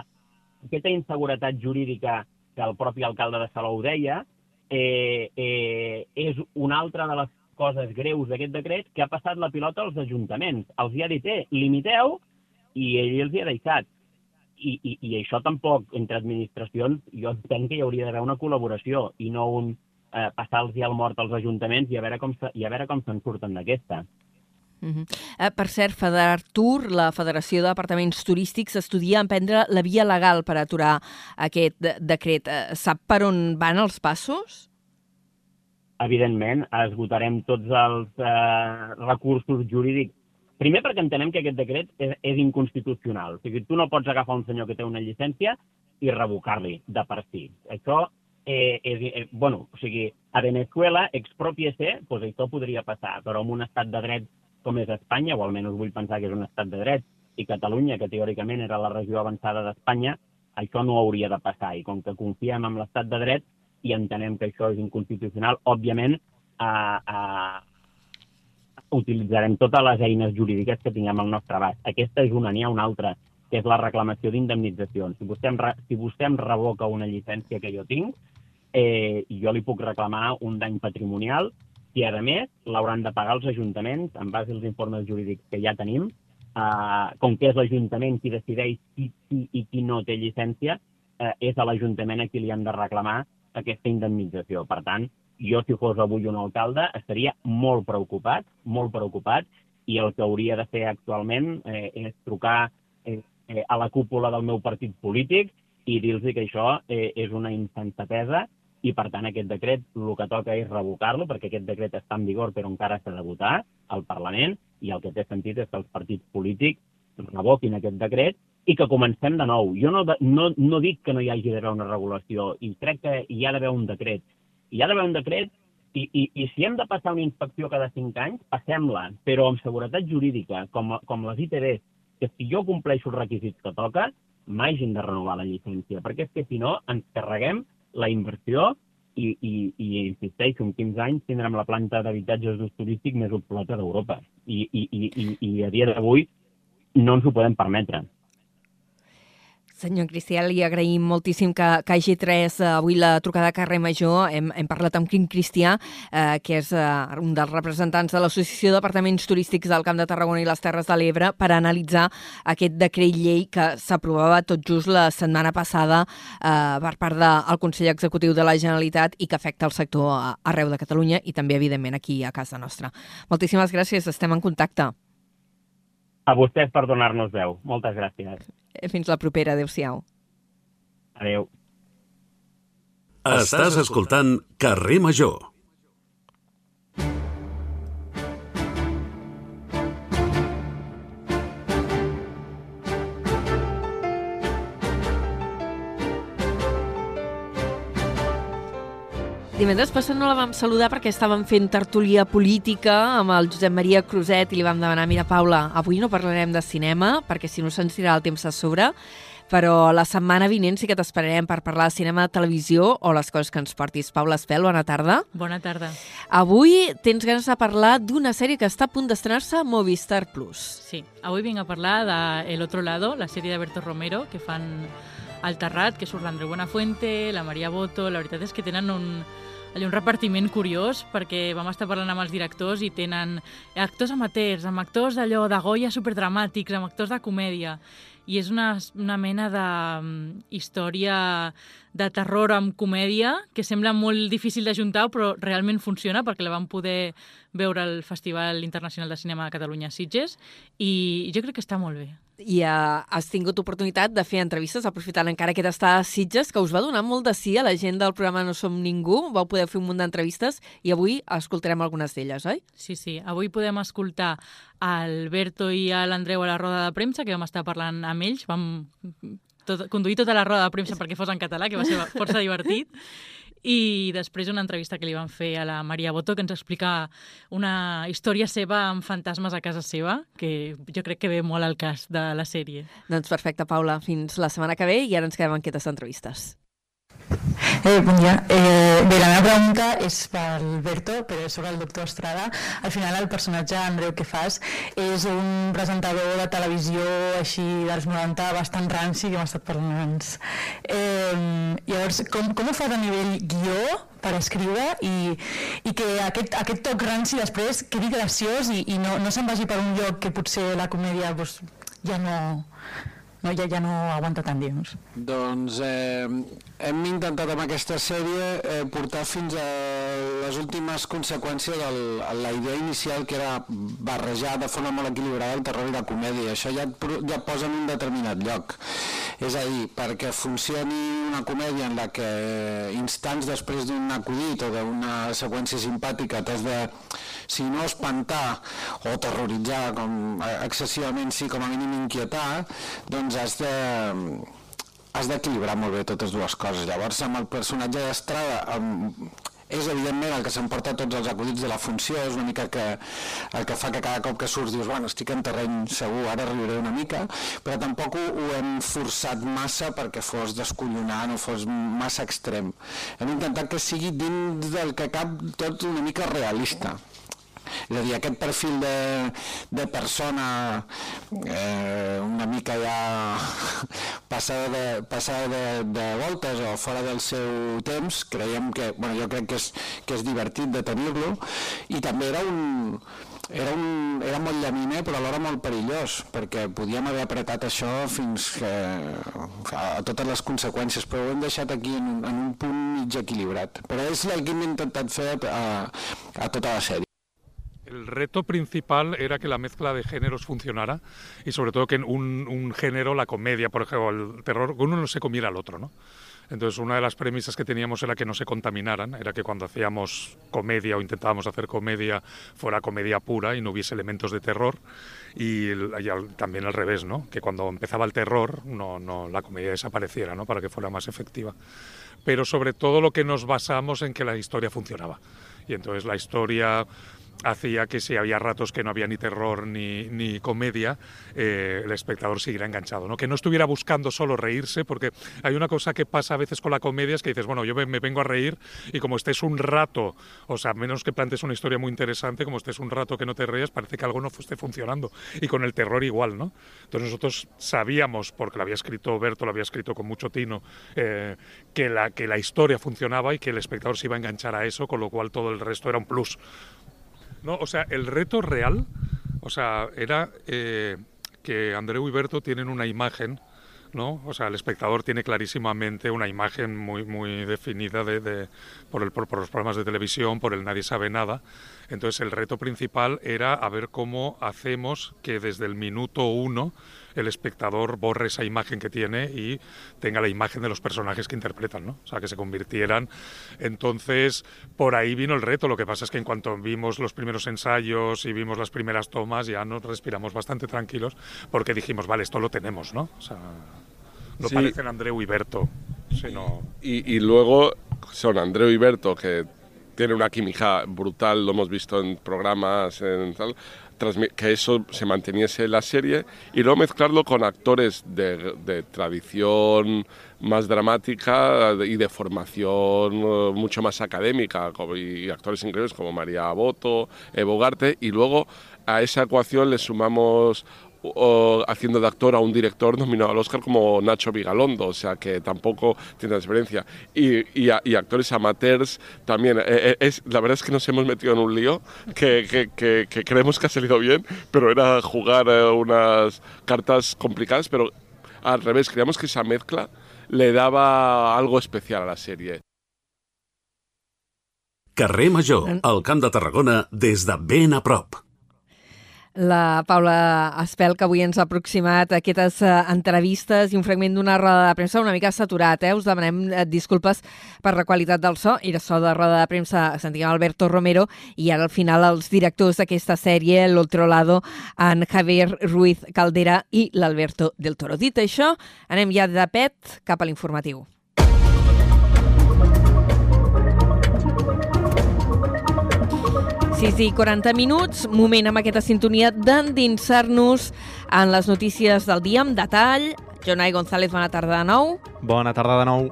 aquesta inseguretat jurídica que el propi alcalde de Salou deia eh, eh, és una altra de les coses greus d'aquest decret que ha passat la pilota als ajuntaments. Els hi ha dit, eh, limiteu, i ell els hi ha deixat. I, i, i això tampoc, entre administracions, jo entenc que hi hauria d'haver una col·laboració i no un eh, passar-los al mort als ajuntaments i a veure com, i a veure com se'n surten d'aquesta. Uh -huh. eh, per cert, Tour, la Federació d'Apartaments Turístics, estudia emprendre la via legal per aturar aquest de decret. Eh, sap per on van els passos? Evidentment, esgotarem tots els eh, recursos jurídics. Primer perquè entenem que aquest decret és, és inconstitucional. O sigui, tu no pots agafar un senyor que té una llicència i revocar-li de per si. Això eh, és, eh, bueno, o sigui, a Venezuela, expropiese, doncs això podria passar, però en un estat de dret com és Espanya, o almenys vull pensar que és un estat de dret, i Catalunya, que teòricament era la regió avançada d'Espanya, això no hauria de passar. I com que confiem en l'estat de dret i entenem que això és inconstitucional, òbviament eh, eh, utilitzarem totes les eines jurídiques que tinguem al nostre abast. Aquesta és una, n'hi ha una altra, que és la reclamació d'indemnitzacions. Si, vostè em, si vostè em revoca una llicència que jo tinc, eh, jo li puc reclamar un dany patrimonial i, a més, l'hauran de pagar els ajuntaments en base als informes jurídics que ja tenim. Uh, com que és l'Ajuntament qui decideix qui, qui i qui no té llicència, uh, és a l'Ajuntament a qui li han de reclamar aquesta indemnització. Per tant, jo, si fos avui un alcalde, estaria molt preocupat, molt preocupat, i el que hauria de fer actualment eh, és trucar eh, eh, a la cúpula del meu partit polític i dir-los que això eh, és una insensatesa i, per tant, aquest decret el que toca és revocar-lo, perquè aquest decret està en vigor però encara s'ha de votar al Parlament i el que té sentit és que els partits polítics revoquin aquest decret i que comencem de nou. Jo no, no, no dic que no hi hagi d'haver una regulació i crec que hi ha d'haver un decret. Hi ha d'haver un decret i, i, i si hem de passar una inspecció cada 5 anys, passem-la, però amb seguretat jurídica, com, com les ITV, que si jo compleixo els requisits que toca, m'hagin de renovar la llicència, perquè és que si no ens carreguem la inversió i, i, i insisteixo, en 15 anys tindrem la planta d'habitatges d'ús turístic més obsoleta d'Europa. I, i, i, i, a dia d'avui no ens ho podem permetre. Senyor Cristià, li agraïm moltíssim que, que hagi tres eh, avui la trucada a carrer Major. Hem, hem parlat amb Quim Cristià, eh, que és eh, un dels representants de l'Associació d'Apartaments Turístics del Camp de Tarragona i les Terres de l'Ebre per analitzar aquest decret llei que s'aprovava tot just la setmana passada eh, per part del Consell Executiu de la Generalitat i que afecta el sector arreu de Catalunya i també, evidentment, aquí a casa nostra. Moltíssimes gràcies, estem en contacte. A vostès per donar-nos veu. Moltes gràcies. Fins la propera. Adéu-siau. Adéu. Estàs escoltant Carrer Major. Divendres passat no la vam saludar perquè estàvem fent tertúlia política amb el Josep Maria Cruzet i li vam demanar, mira, Paula, avui no parlarem de cinema perquè si no se'ns tirarà el temps a sobre, però la setmana vinent sí que t'esperarem per parlar de cinema, televisió o les coses que ens portis. Paula Espel, bona tarda. Bona tarda. Avui tens ganes de parlar d'una sèrie que està a punt d'estrenar-se a Movistar Plus. Sí, avui vinc a parlar de El Otro Lado, la sèrie de Berto Romero, que fan al Terrat, que surt l'Andreu Buenafuente, la Maria Boto... La veritat és que tenen un, allà un repartiment curiós perquè vam estar parlant amb els directors i tenen actors amateurs, amb actors d'allò de Goya superdramàtics, amb actors de comèdia. I és una, una mena de um, història de terror amb comèdia que sembla molt difícil d'ajuntar però realment funciona perquè la vam poder veure al Festival Internacional de Cinema de Catalunya Sitges i jo crec que està molt bé. I uh, has tingut oportunitat de fer entrevistes, aprofitant encara que t'està a Sitges, que us va donar molt de sí a la gent del programa No Som Ningú, vau poder fer un munt d'entrevistes i avui escoltarem algunes d'elles, oi? Sí, sí, avui podem escoltar Alberto i a l'Andreu a la roda de premsa, que vam estar parlant amb ells, vam tot, conduir tota la roda de premsa perquè fos en català, que va ser força divertit, i després una entrevista que li van fer a la Maria Boto que ens explica una història seva amb fantasmes a casa seva, que jo crec que ve molt al cas de la sèrie. Doncs perfecte, Paula. Fins la setmana que ve i ara ens quedem en aquestes entrevistes. Eh, bon dia. Eh, bé, la meva pregunta és pel Berto, però és sobre el doctor Estrada. Al final el personatge, Andreu, que fas és un presentador de televisió així dels 90 bastant ranci que hem estat parlant abans. Eh, llavors, com, com ho fas a nivell guió per escriure i, i que aquest, aquest toc ranci després quedi graciós i, i no, no se'n vagi per un lloc que potser la comèdia doncs, ja no no, ja, ja no aguanta tant, diguem Doncs eh, hem intentat amb aquesta sèrie eh, portar fins a les últimes conseqüències de la idea inicial que era barrejar de forma molt equilibrada el terror i la comèdia. Això ja et, ja et posa en un determinat lloc. És a dir, perquè funcioni una comèdia en la que instants després d'un acudit o d'una seqüència simpàtica t'has de, si no espantar o terroritzar, com excessivament sí, com a mínim inquietar, doncs doncs has de has d'equilibrar molt bé totes dues coses. Llavors, amb el personatge d'Estrada, amb, és evidentment el que s'emporta tots els acudits de la funció, és una mica que, el que fa que cada cop que surts dius, bueno, estic en terreny segur, ara riuré una mica, però tampoc ho, ho hem forçat massa perquè fos descollonant o fos massa extrem. Hem intentat que sigui dins del que cap tot una mica realista. És a dir, aquest perfil de, de persona eh, una mica ja *laughs* passada, de, passada de, de voltes o fora del seu temps, creiem que, bueno, jo crec que és, que és divertit de tenir-lo i també era un, era, un, era molt llaminer però alhora molt perillós perquè podíem haver apretat això fins que, a totes les conseqüències però ho hem deixat aquí en, en un punt mig equilibrat. Però és el que hem intentat fer a, a tota la sèrie. El reto principal era que la mezcla de géneros funcionara y sobre todo que un, género, la comedia, por ejemplo, el terror, uno no se comiera al otro, ¿no? Entonces, una de las premisas que teníamos era que no se contaminaran, era que cuando hacíamos comedia o intentábamos hacer comedia fuera comedia pura y no hubiese elementos de terror. Y, también al revés, ¿no? Que cuando empezaba el terror, no, no, la comedia desapareciera, ¿no? Para que fuera más efectiva. Pero sobre todo lo que nos basamos en que la historia funcionaba. Y entonces la historia hacía que si había ratos que no había ni terror ni, ni comedia, eh, el espectador siguiera enganchado, ¿no? Que no estuviera buscando solo reírse, porque hay una cosa que pasa a veces con la comedia, es que dices, bueno, yo me, vengo a reír y como estés un rato, o sea, menos que plantes una historia muy interesante, como estés un rato que no te rías, parece que algo no esté funcionando. Y con el terror igual, ¿no? Entonces nosotros sabíamos, porque lo había escrito Berto, lo había escrito con mucho tino, eh, que, la, que la historia funcionaba y que el espectador se iba a enganchar a eso, con lo cual todo el resto era un plus. No, o sea, el reto real, o sea, era eh, que Andreu y Berto tienen una imagen, ¿no? O sea, el espectador tiene clarísimamente una imagen muy, muy definida de, por, el, por, por, los programas de televisión, por el Nadie sabe nada. Entonces, el reto principal era a ver cómo hacemos que desde el minuto uno el espectador borre esa imagen que tiene y tenga la imagen de los personajes que interpretan, ¿no? O sea, que se convirtieran. Entonces, por ahí vino el reto. Lo que pasa es que en cuanto vimos los primeros ensayos y vimos las primeras tomas, ya nos respiramos bastante tranquilos porque dijimos, vale, esto lo tenemos, ¿no? O sea, no Sí. parecen Andreu y Berto, sino... Y, y luego son Andreu y Berto, que tienen una química brutal, lo hemos visto en programas, en tal, que eso se manteniese en la serie, y luego mezclarlo con actores de, tradición más dramática y de formación eh, mucho más académica, y actores increíbles como María Boto, Evo Garte, y luego a esa ecuación le sumamos o haciendo de actor a un director nominado al Oscar como Nacho Vigalondo, o sea que tampoco tiene experiencia. Y, y, a- y actores amateurs también. Eh, eh, es, la verdad es que nos hemos metido en un lío que, que- que- que creemos que ha salido bien, pero era jugar eh, unas cartas complicadas, pero al revés, creíamos que esa mezcla le daba algo especial a la serie. Carrer Major, al Camp de Tarragona, des de ben a prop. La Paula Espel, que avui ens ha aproximat aquestes eh, entrevistes i un fragment d'una roda de premsa una mica saturat, eh? Us demanem eh, disculpes per la qualitat del so. Era so de roda de premsa, sentíem Alberto Romero, i ara al final els directors d'aquesta sèrie, l'Otro Lado, en Javier Ruiz Caldera i l'Alberto del Toro. Dit això, anem ja de pet cap a l'informatiu. Sis i 40 minuts, moment amb aquesta sintonia d'endinsar-nos en les notícies del dia amb detall. Jonai González, bona tarda de nou. Bona tarda de nou.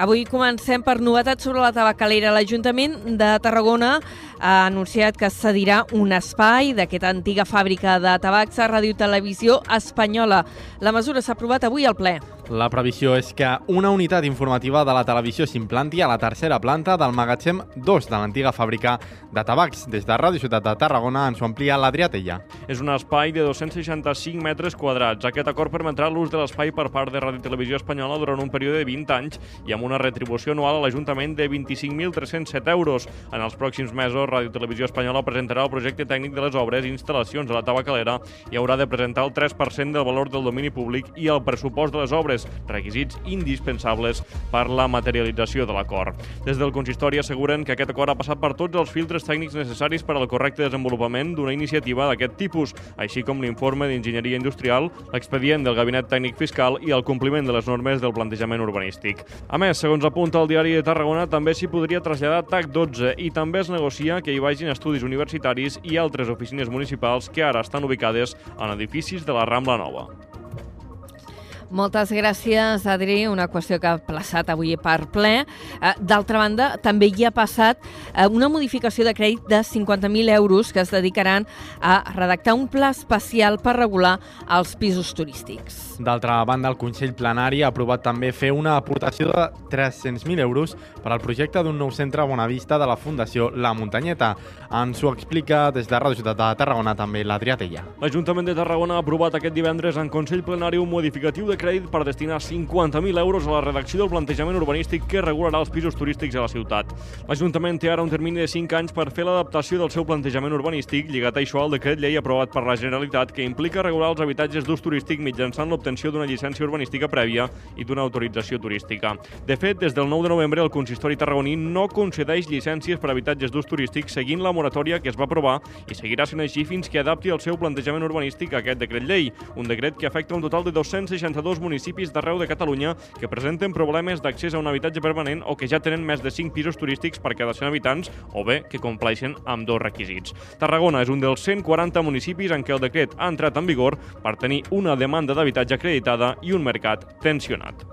Avui comencem per novetats sobre la tabacalera. L'Ajuntament de Tarragona ha anunciat que cedirà un espai d'aquesta antiga fàbrica de tabacs a Ràdio Televisió Espanyola. La mesura s'ha aprovat avui al ple. La previsió és que una unitat informativa de la televisió s'implanti a la tercera planta del magatzem 2 de l'antiga fàbrica de tabacs. Des de Ràdio Ciutat de Tarragona ens ho amplia l'Adrià Tella. És un espai de 265 metres quadrats. Aquest acord permetrà l'ús de l'espai per part de Ràdio Televisió Espanyola durant un període de 20 anys i amb una retribució anual a l'Ajuntament de 25.307 euros. En els pròxims mesos, Ràdio Televisió Espanyola presentarà el projecte tècnic de les obres i instal·lacions a la tabacalera i haurà de presentar el 3% del valor del domini públic i el pressupost de les obres, requisits indispensables per la materialització de l'acord. Des del consistori asseguren que aquest acord ha passat per tots els filtres tècnics necessaris per al correcte desenvolupament d'una iniciativa d'aquest tipus, així com l'informe d'enginyeria industrial, l'expedient del Gabinet Tècnic Fiscal i el compliment de les normes del plantejament urbanístic. A més, segons apunta el diari de Tarragona, també s'hi podria traslladar TAC 12 i també es negocia que hi vagin estudis universitaris i altres oficines municipals que ara estan ubicades en edificis de la Rambla Nova. Moltes gràcies, Adri. Una qüestió que ha plaçat avui per ple. Eh, D'altra banda, també hi ha passat eh, una modificació de crèdit de 50.000 euros que es dedicaran a redactar un pla especial per regular els pisos turístics. D'altra banda, el Consell Plenari ha aprovat també fer una aportació de 300.000 euros per al projecte d'un nou centre a Bonavista de la Fundació La Muntanyeta. Ens ho explica des de Ràdio Ciutat de Tarragona també l'Adrià Tella. L'Ajuntament de Tarragona ha aprovat aquest divendres en Consell Plenari un modificatiu de crèdit per destinar 50.000 euros a la redacció del plantejament urbanístic que regularà els pisos turístics a la ciutat. L'Ajuntament té ara un termini de 5 anys per fer l'adaptació del seu plantejament urbanístic lligat a això al decret llei aprovat per la Generalitat que implica regular els habitatges d'ús turístic mitjançant l'obtenció d'una llicència urbanística prèvia i d'una autorització turística. De fet, des del 9 de novembre el consistori tarragoní no concedeix llicències per habitatges d'ús turístic seguint la moratòria que es va aprovar i seguirà sent així fins que adapti el seu plantejament urbanístic a aquest decret llei, un decret que afecta un total de 262 municipis d'arreu de Catalunya que presenten problemes d'accés a un habitatge permanent o que ja tenen més de 5 pisos turístics per cada 100 habitants o bé que compleixen amb dos requisits. Tarragona és un dels 140 municipis en què el decret ha entrat en vigor per tenir una demanda d'habitatge acreditada i un mercat tensionat.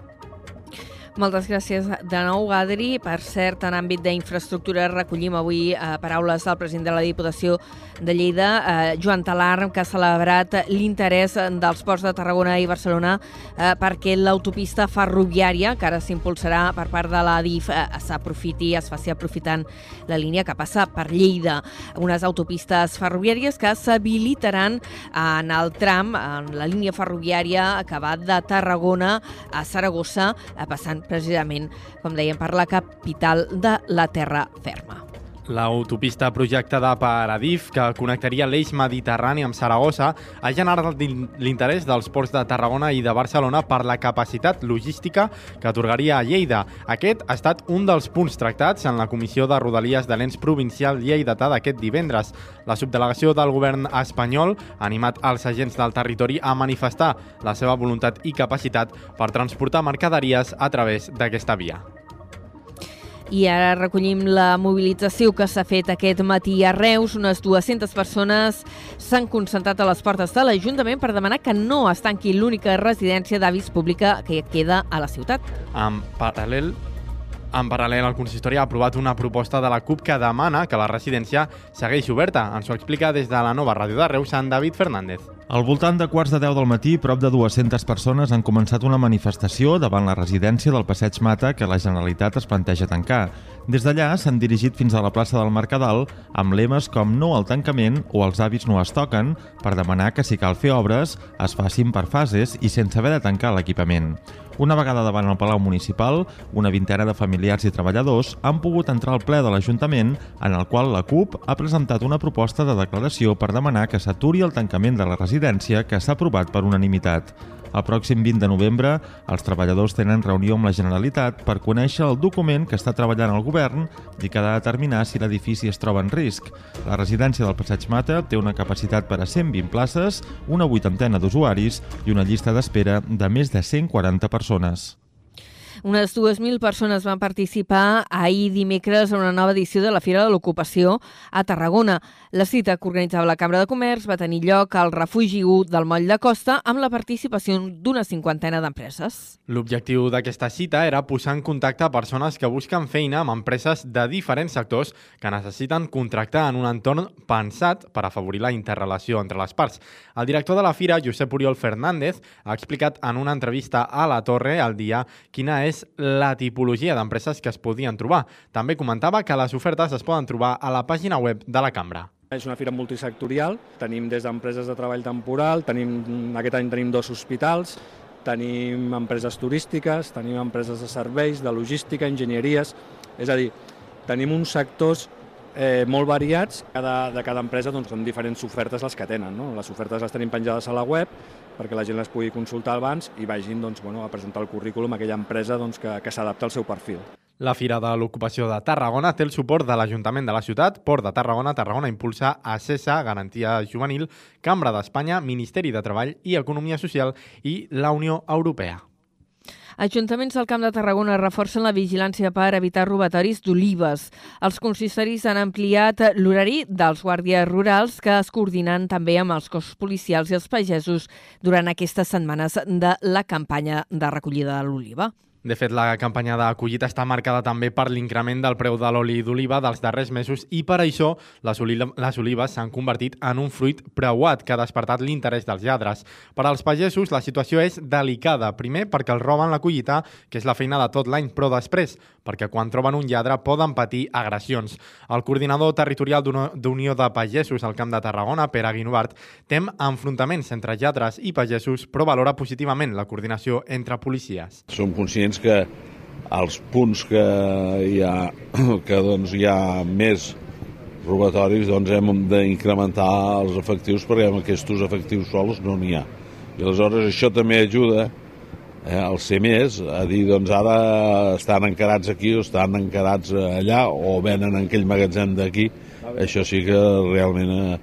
Moltes gràcies de nou, Adri. Per cert, en àmbit d'infraestructura recollim avui eh, paraules del president de la Diputació de Lleida, eh, Joan Talar, que ha celebrat l'interès dels ports de Tarragona i Barcelona eh, perquè l'autopista ferroviària, que ara s'impulsarà per part de la DIF, eh, s'aprofiti, es faci aprofitant la línia que passa per Lleida. Unes autopistes ferroviàries que s'habilitaran en el tram, en la línia ferroviària que va de Tarragona a Saragossa, eh, passant precisament, com dèiem, per la capital de la terra ferma. L'autopista projectada per Adif, que connectaria l'eix mediterrani amb Saragossa, ha generat l'interès dels ports de Tarragona i de Barcelona per la capacitat logística que atorgaria a Lleida. Aquest ha estat un dels punts tractats en la Comissió de Rodalies de l'ens provincial lleidatà d'aquest divendres. La subdelegació del govern espanyol ha animat els agents del territori a manifestar la seva voluntat i capacitat per transportar mercaderies a través d'aquesta via. I ara recollim la mobilització que s'ha fet aquest matí a Reus. Unes 200 persones s'han concentrat a les portes de l'Ajuntament per demanar que no es tanqui l'única residència d'avis pública que queda a la ciutat. En paral·lel, en paral·lel, el consistori ha aprovat una proposta de la CUP que demana que la residència segueixi oberta. Ens ho explica des de la nova ràdio de Reus, en David Fernández. Al voltant de quarts de 10 del matí, prop de 200 persones han començat una manifestació davant la residència del Passeig Mata que la Generalitat es planteja tancar. Des d'allà s'han dirigit fins a la plaça del Mercadal amb lemes com no al tancament o els avis no es toquen per demanar que si cal fer obres es facin per fases i sense haver de tancar l'equipament. Una vegada davant el Palau Municipal, una vintena de familiars i treballadors han pogut entrar al ple de l'Ajuntament en el qual la CUP ha presentat una proposta de declaració per demanar que s'aturi el tancament de la residència que s'ha aprovat per unanimitat. El pròxim 20 de novembre, els treballadors tenen reunió amb la Generalitat per conèixer el document que està treballant el govern i que ha de determinar si l'edifici es troba en risc. La residència del Passeig Mata té una capacitat per a 120 places, una vuitantena d'usuaris i una llista d'espera de més de 140 persones. Unes 2.000 persones van participar ahir dimecres en una nova edició de la Fira de l'Ocupació a Tarragona. La cita que organitzava la Cambra de Comerç va tenir lloc al refugi 1 del Moll de Costa amb la participació d'una cinquantena d'empreses. L'objectiu d'aquesta cita era posar en contacte persones que busquen feina amb empreses de diferents sectors que necessiten contractar en un entorn pensat per afavorir la interrelació entre les parts. El director de la fira, Josep Oriol Fernández, ha explicat en una entrevista a La Torre al dia quina és la tipologia d'empreses que es podien trobar. També comentava que les ofertes es poden trobar a la pàgina web de la cambra. És una fira multisectorial, tenim des d'empreses de treball temporal, tenim, aquest any tenim dos hospitals, tenim empreses turístiques, tenim empreses de serveis, de logística, enginyeries, és a dir, tenim uns sectors eh, molt variats, cada, de cada empresa doncs, són diferents ofertes les que tenen. No? Les ofertes les tenim penjades a la web perquè la gent les pugui consultar abans i vagin doncs, bueno, a presentar el currículum a aquella empresa doncs, que, que s'adapta al seu perfil. La Fira de l'Ocupació de Tarragona té el suport de l'Ajuntament de la ciutat, Port de Tarragona, Tarragona Impulsa, ACESA, Garantia Juvenil, Cambra d'Espanya, Ministeri de Treball i Economia Social i la Unió Europea. Ajuntaments del Camp de Tarragona reforcen la vigilància per evitar robatoris d'olives. Els consistoris han ampliat l'horari dels guàrdies rurals que es coordinen també amb els cossos policials i els pagesos durant aquestes setmanes de la campanya de recollida de l'oliva. De fet, la campanya de està marcada també per l'increment del preu de l'oli d'oliva dels darrers mesos i per això les, oli les olives s'han convertit en un fruit preuat que ha despertat l'interès dels lladres. Per als pagesos la situació és delicada. Primer perquè els roben la collita, que és la feina de tot l'any, però després perquè quan troben un lladre poden patir agressions. El coordinador territorial d'Unió de Pagesos al Camp de Tarragona, Pere Guinovart, tem enfrontaments entre lladres i pagesos, però valora positivament la coordinació entre policies. Som conscients conscients que els punts que hi ha, *clears throat* que doncs, hi ha més robatoris doncs hem d'incrementar els efectius perquè amb aquests efectius sols no n'hi ha. I aleshores això també ajuda eh, el ser més a dir doncs ara estan encarats aquí o estan encarats allà o venen en aquell magatzem d'aquí. Això sí que realment eh,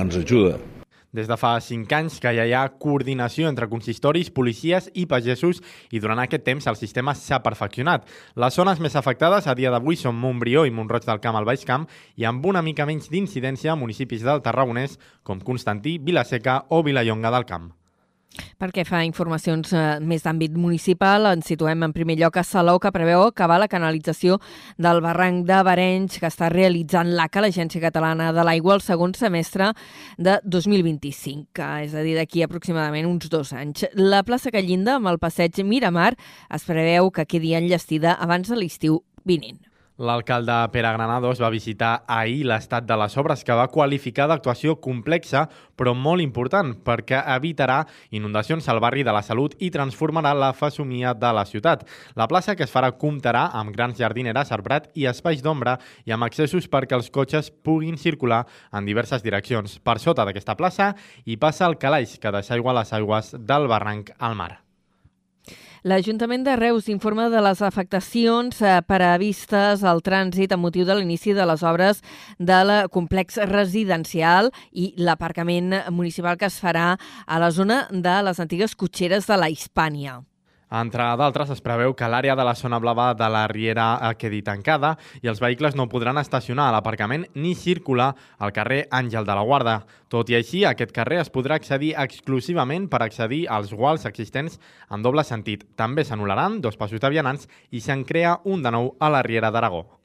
ens ajuda. Des de fa 5 anys que ja hi ha coordinació entre consistoris, policies i pagesos i durant aquest temps el sistema s'ha perfeccionat. Les zones més afectades a dia d'avui són Montbrió i Montroig del Camp al Baix Camp i amb una mica menys d'incidència a municipis del Tarragonès com Constantí, Vilaseca o Vilallonga del Camp. Perquè fa informacions eh, més d'àmbit municipal, ens situem en primer lloc a Salou, que preveu acabar la canalització del barranc de Barenys, que està realitzant l'ACA, l'Agència Catalana de l'Aigua, el segon semestre de 2025, és a dir, d'aquí aproximadament uns dos anys. La plaça Callinda, amb el passeig Miramar, es preveu que quedi enllestida abans de l'estiu vinent. L'alcalde Pere Granados va visitar ahir l'estat de les obres que va qualificar d'actuació complexa però molt important perquè evitarà inundacions al barri de la Salut i transformarà la fesomia de la ciutat. La plaça que es farà comptarà amb grans jardineres, arbrat i espais d'ombra i amb accessos perquè els cotxes puguin circular en diverses direccions. Per sota d'aquesta plaça hi passa el calaix que desaigua les aigües del barranc al mar. L'Ajuntament de Reus informa de les afectacions eh, previstes al trànsit a motiu de l'inici de les obres del complex residencial i l'aparcament municipal que es farà a la zona de les antigues cotxeres de la Hispània. Entre d'altres, es preveu que l'àrea de la zona blava de la Riera quedi tancada i els vehicles no podran estacionar a l'aparcament ni circular al carrer Àngel de la Guarda. Tot i així, aquest carrer es podrà accedir exclusivament per accedir als guals existents en doble sentit. També s'anul·laran dos passos de vianants i se'n crea un de nou a la Riera d'Aragó.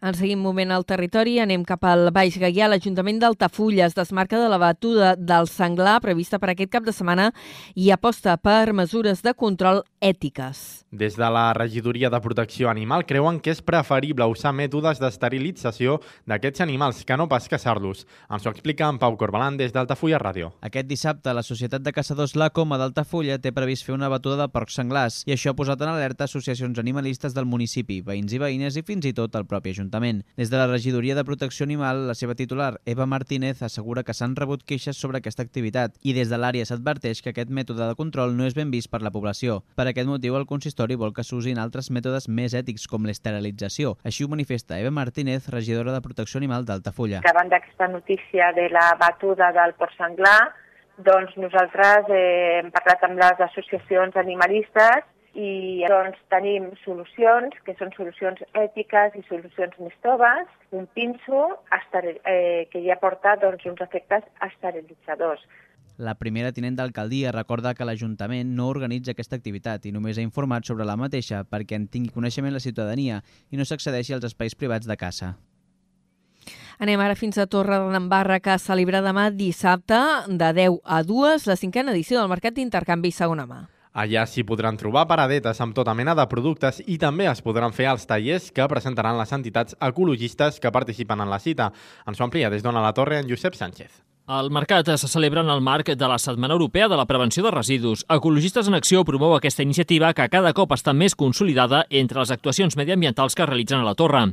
En seguim moment al territori, anem cap al Baix Gaià. L'Ajuntament d'Altafulla es desmarca de la batuda del senglar prevista per aquest cap de setmana i aposta per mesures de control ètiques. Des de la Regidoria de Protecció Animal creuen que és preferible usar mètodes d'esterilització d'aquests animals que no pas caçar-los. Ens ho explica en Pau Corbalan des d'Altafulla Ràdio. Aquest dissabte, la Societat de Caçadors La Coma d'Altafulla té previst fer una batuda de porcs senglars i això ha posat en alerta associacions animalistes del municipi, veïns i veïnes i fins i tot el propi Ajuntament. Des de la Regidoria de Protecció Animal, la seva titular, Eva Martínez, assegura que s'han rebut queixes sobre aquesta activitat i des de l'àrea s'adverteix que aquest mètode de control no és ben vist per la població. Per aquest motiu, el consistori vol que s'usin altres mètodes més ètics, com l'esterilització. Així ho manifesta Eva Martínez, regidora de Protecció Animal d'Altafulla. Davant d'aquesta notícia de la batuda del port senglar, doncs nosaltres eh, hem parlat amb les associacions animalistes i doncs tenim solucions, que són solucions ètiques i solucions més toves, un pinso eh, que ja porta doncs, uns efectes esterilitzadors. La primera tinent d'alcaldia recorda que l'Ajuntament no organitza aquesta activitat i només ha informat sobre la mateixa perquè en tingui coneixement la ciutadania i no s'accedeixi als espais privats de caça. Anem ara fins a Torre de Nambarra, que celebra demà dissabte de 10 a 2 la cinquena edició del Mercat d'Intercanvi Segona Mà. Allà s'hi podran trobar paradetes amb tota mena de productes i també es podran fer els tallers que presentaran les entitats ecologistes que participen en la cita. Ens ho amplia des d'Ona la Torre en Josep Sánchez. El mercat se celebra en el marc de la Setmana Europea de la Prevenció de Residus. Ecologistes en Acció promou aquesta iniciativa que cada cop està més consolidada entre les actuacions mediambientals que realitzen a la torre.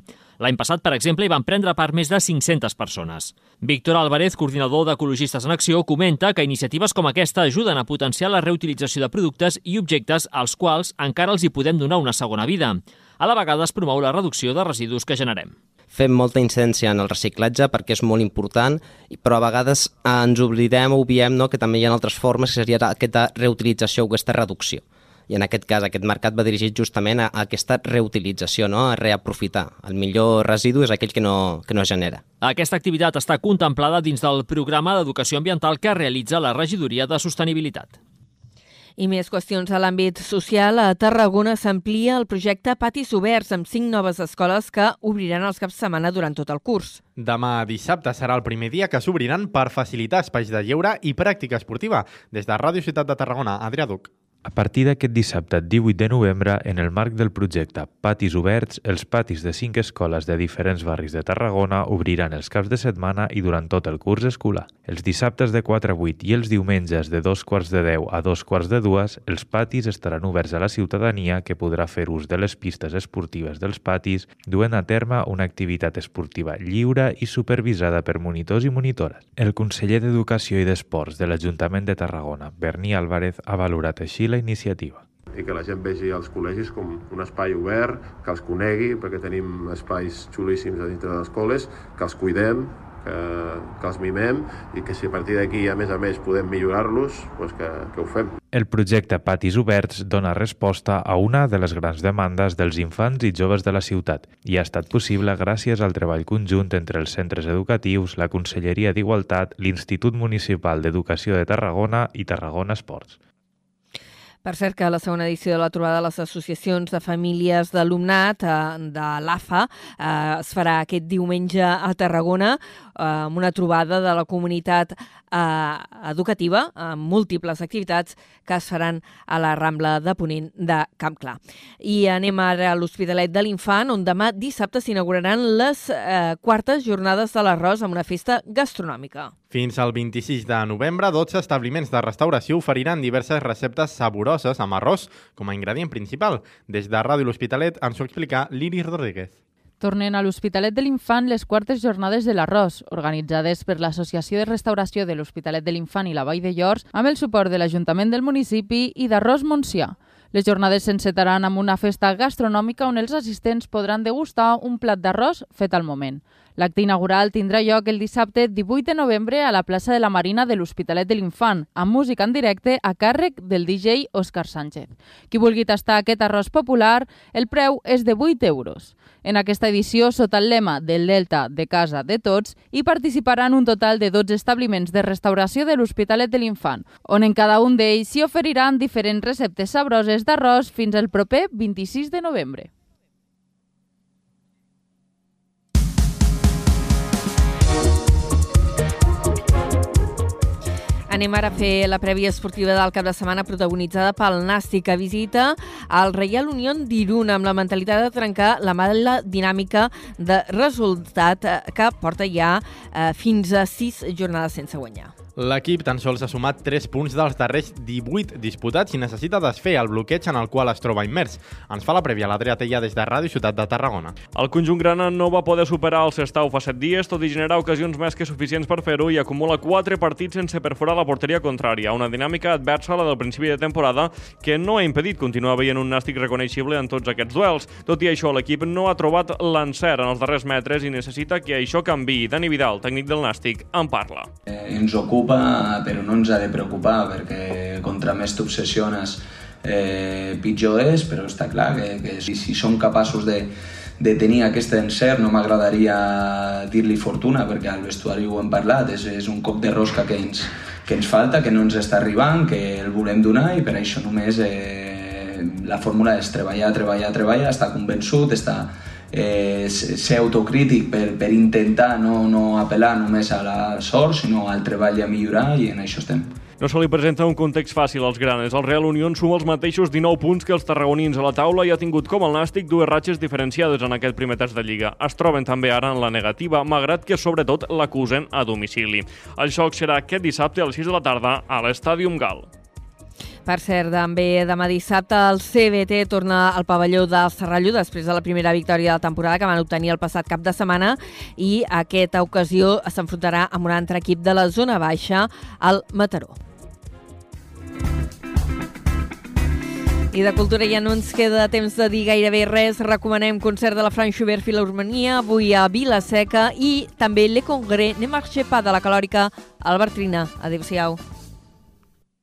L'any passat, per exemple, hi van prendre part més de 500 persones. Víctor Álvarez, coordinador d'Ecologistes en Acció, comenta que iniciatives com aquesta ajuden a potenciar la reutilització de productes i objectes als quals encara els hi podem donar una segona vida. A la vegada es promou la reducció de residus que generem fem molta incidència en el reciclatge perquè és molt important, però a vegades ens oblidem o obviem no, que també hi ha altres formes que seria aquesta reutilització o aquesta reducció. I en aquest cas aquest mercat va dirigit justament a, aquesta reutilització, no? a reaprofitar. El millor residu és aquell que no, que no es genera. Aquesta activitat està contemplada dins del programa d'educació ambiental que realitza la Regidoria de Sostenibilitat. I més qüestions a l'àmbit social. A Tarragona s'amplia el projecte Patis Oberts amb cinc noves escoles que obriran els caps de setmana durant tot el curs. Demà dissabte serà el primer dia que s'obriran per facilitar espais de lleure i pràctica esportiva. Des de Ràdio Ciutat de Tarragona, Adrià Duc. A partir d'aquest dissabte 18 de novembre, en el marc del projecte Patis Oberts, els patis de cinc escoles de diferents barris de Tarragona obriran els caps de setmana i durant tot el curs escolar. Els dissabtes de 4 a 8 i els diumenges de dos quarts de 10 a dos quarts de dues, els patis estaran oberts a la ciutadania que podrà fer ús de les pistes esportives dels patis, duent a terme una activitat esportiva lliure i supervisada per monitors i monitores. El conseller d'Educació i d'Esports de l'Ajuntament de Tarragona, Berni Álvarez, ha valorat així iniciativa i que la gent vegi els col·legis com un espai obert, que els conegui, perquè tenim espais xulíssims a dintre de les escoles, que els cuidem, que, que els mimem i que si a partir d'aquí, a més a més, podem millorar-los, doncs que, que ho fem. El projecte Patis Oberts dona resposta a una de les grans demandes dels infants i joves de la ciutat i ha estat possible gràcies al treball conjunt entre els centres educatius, la Conselleria d'Igualtat, l'Institut Municipal d'Educació de Tarragona i Tarragona Esports. Per cert, que la segona edició de la trobada de les associacions de famílies d'alumnat eh, de l'AFA eh, es farà aquest diumenge a Tarragona amb una trobada de la comunitat eh, educativa amb múltiples activitats que es faran a la Rambla de Ponent de Camp Clar. I anem ara a l'Hospitalet de l'Infant, on demà dissabte s'inauguraran les eh, quartes jornades de l'arròs amb una festa gastronòmica. Fins al 26 de novembre, 12 establiments de restauració oferiran diverses receptes saboroses amb arròs com a ingredient principal. Des de Ràdio L'Hospitalet ens ho explica Liri Rodríguez. Tornen a l'Hospitalet de l'Infant les quartes jornades de l'arròs, organitzades per l'Associació de Restauració de l'Hospitalet de l'Infant i la Vall de Llors, amb el suport de l'Ajuntament del municipi i d'Arròs Montsià. Les jornades s'encetaran amb una festa gastronòmica on els assistents podran degustar un plat d'arròs fet al moment. L'acte inaugural tindrà lloc el dissabte 18 de novembre a la plaça de la Marina de l'Hospitalet de l'Infant, amb música en directe a càrrec del DJ Òscar Sánchez. Qui vulgui tastar aquest arròs popular, el preu és de 8 euros. En aquesta edició, sota el lema del Delta de casa de tots, hi participaran un total de 12 establiments de restauració de l'Hospitalet de l'Infant, on en cada un d'ells s'hi oferiran diferents receptes sabroses d'arròs fins al proper 26 de novembre. Anem ara a fer la prèvia esportiva del cap de setmana protagonitzada pel Nàstic que visita el Reial Unión d'Irun amb la mentalitat de trencar la mala dinàmica de resultat eh, que porta ja eh, fins a sis jornades sense guanyar. L'equip tan sols ha sumat 3 punts dels darrers 18 disputats i necessita desfer el bloqueig en el qual es troba immers. Ens fa la prèvia l'Adrià Tella des de Ràdio Ciutat de Tarragona. El conjunt grana no va poder superar el Sestau fa 7 dies, tot i generar ocasions més que suficients per fer-ho i acumula 4 partits sense perforar la porteria contrària, una dinàmica adversa a la del principi de temporada que no ha impedit continuar veient un nàstic reconeixible en tots aquests duels. Tot i això, l'equip no ha trobat l'encert en els darrers metres i necessita que això canvi. Dani Vidal, tècnic del nàstic, en parla. Eh, ens ocupa preocupa, però no ens ha de preocupar, perquè contra més t'obsessiones eh, pitjor és, però està clar que, que si, si som capaços de, de tenir aquest encert, no m'agradaria dir-li fortuna, perquè al vestuari ho hem parlat, és, és un cop de rosca que ens, que ens falta, que no ens està arribant, que el volem donar i per això només eh, la fórmula és treballar, treballar, treballar, estar convençut, estar eh, ser autocrític per, per intentar no, no apel·lar només a la sort, sinó al treball a millorar i en això estem. No se li presenta un context fàcil als granes. El Real Unión suma els mateixos 19 punts que els tarragonins a la taula i ha tingut com el Nàstic dues ratxes diferenciades en aquest primer test de Lliga. Es troben també ara en la negativa, malgrat que sobretot l'acusen a domicili. El xoc serà aquest dissabte a les 6 de la tarda a l'Estàdium Gal. Per cert, també demà dissabte el CBT torna al pavelló del Serrallo després de la primera victòria de la temporada que van obtenir el passat cap de setmana i aquesta ocasió s'enfrontarà amb un altre equip de la zona baixa, el Mataró. I de cultura ja no ens queda temps de dir gairebé res. Recomanem concert de la Frank Schubert Filharmonia avui a Vila Seca i també Le Congrès Ne Marche Pas de la Calòrica Albertrina. Adéu-siau.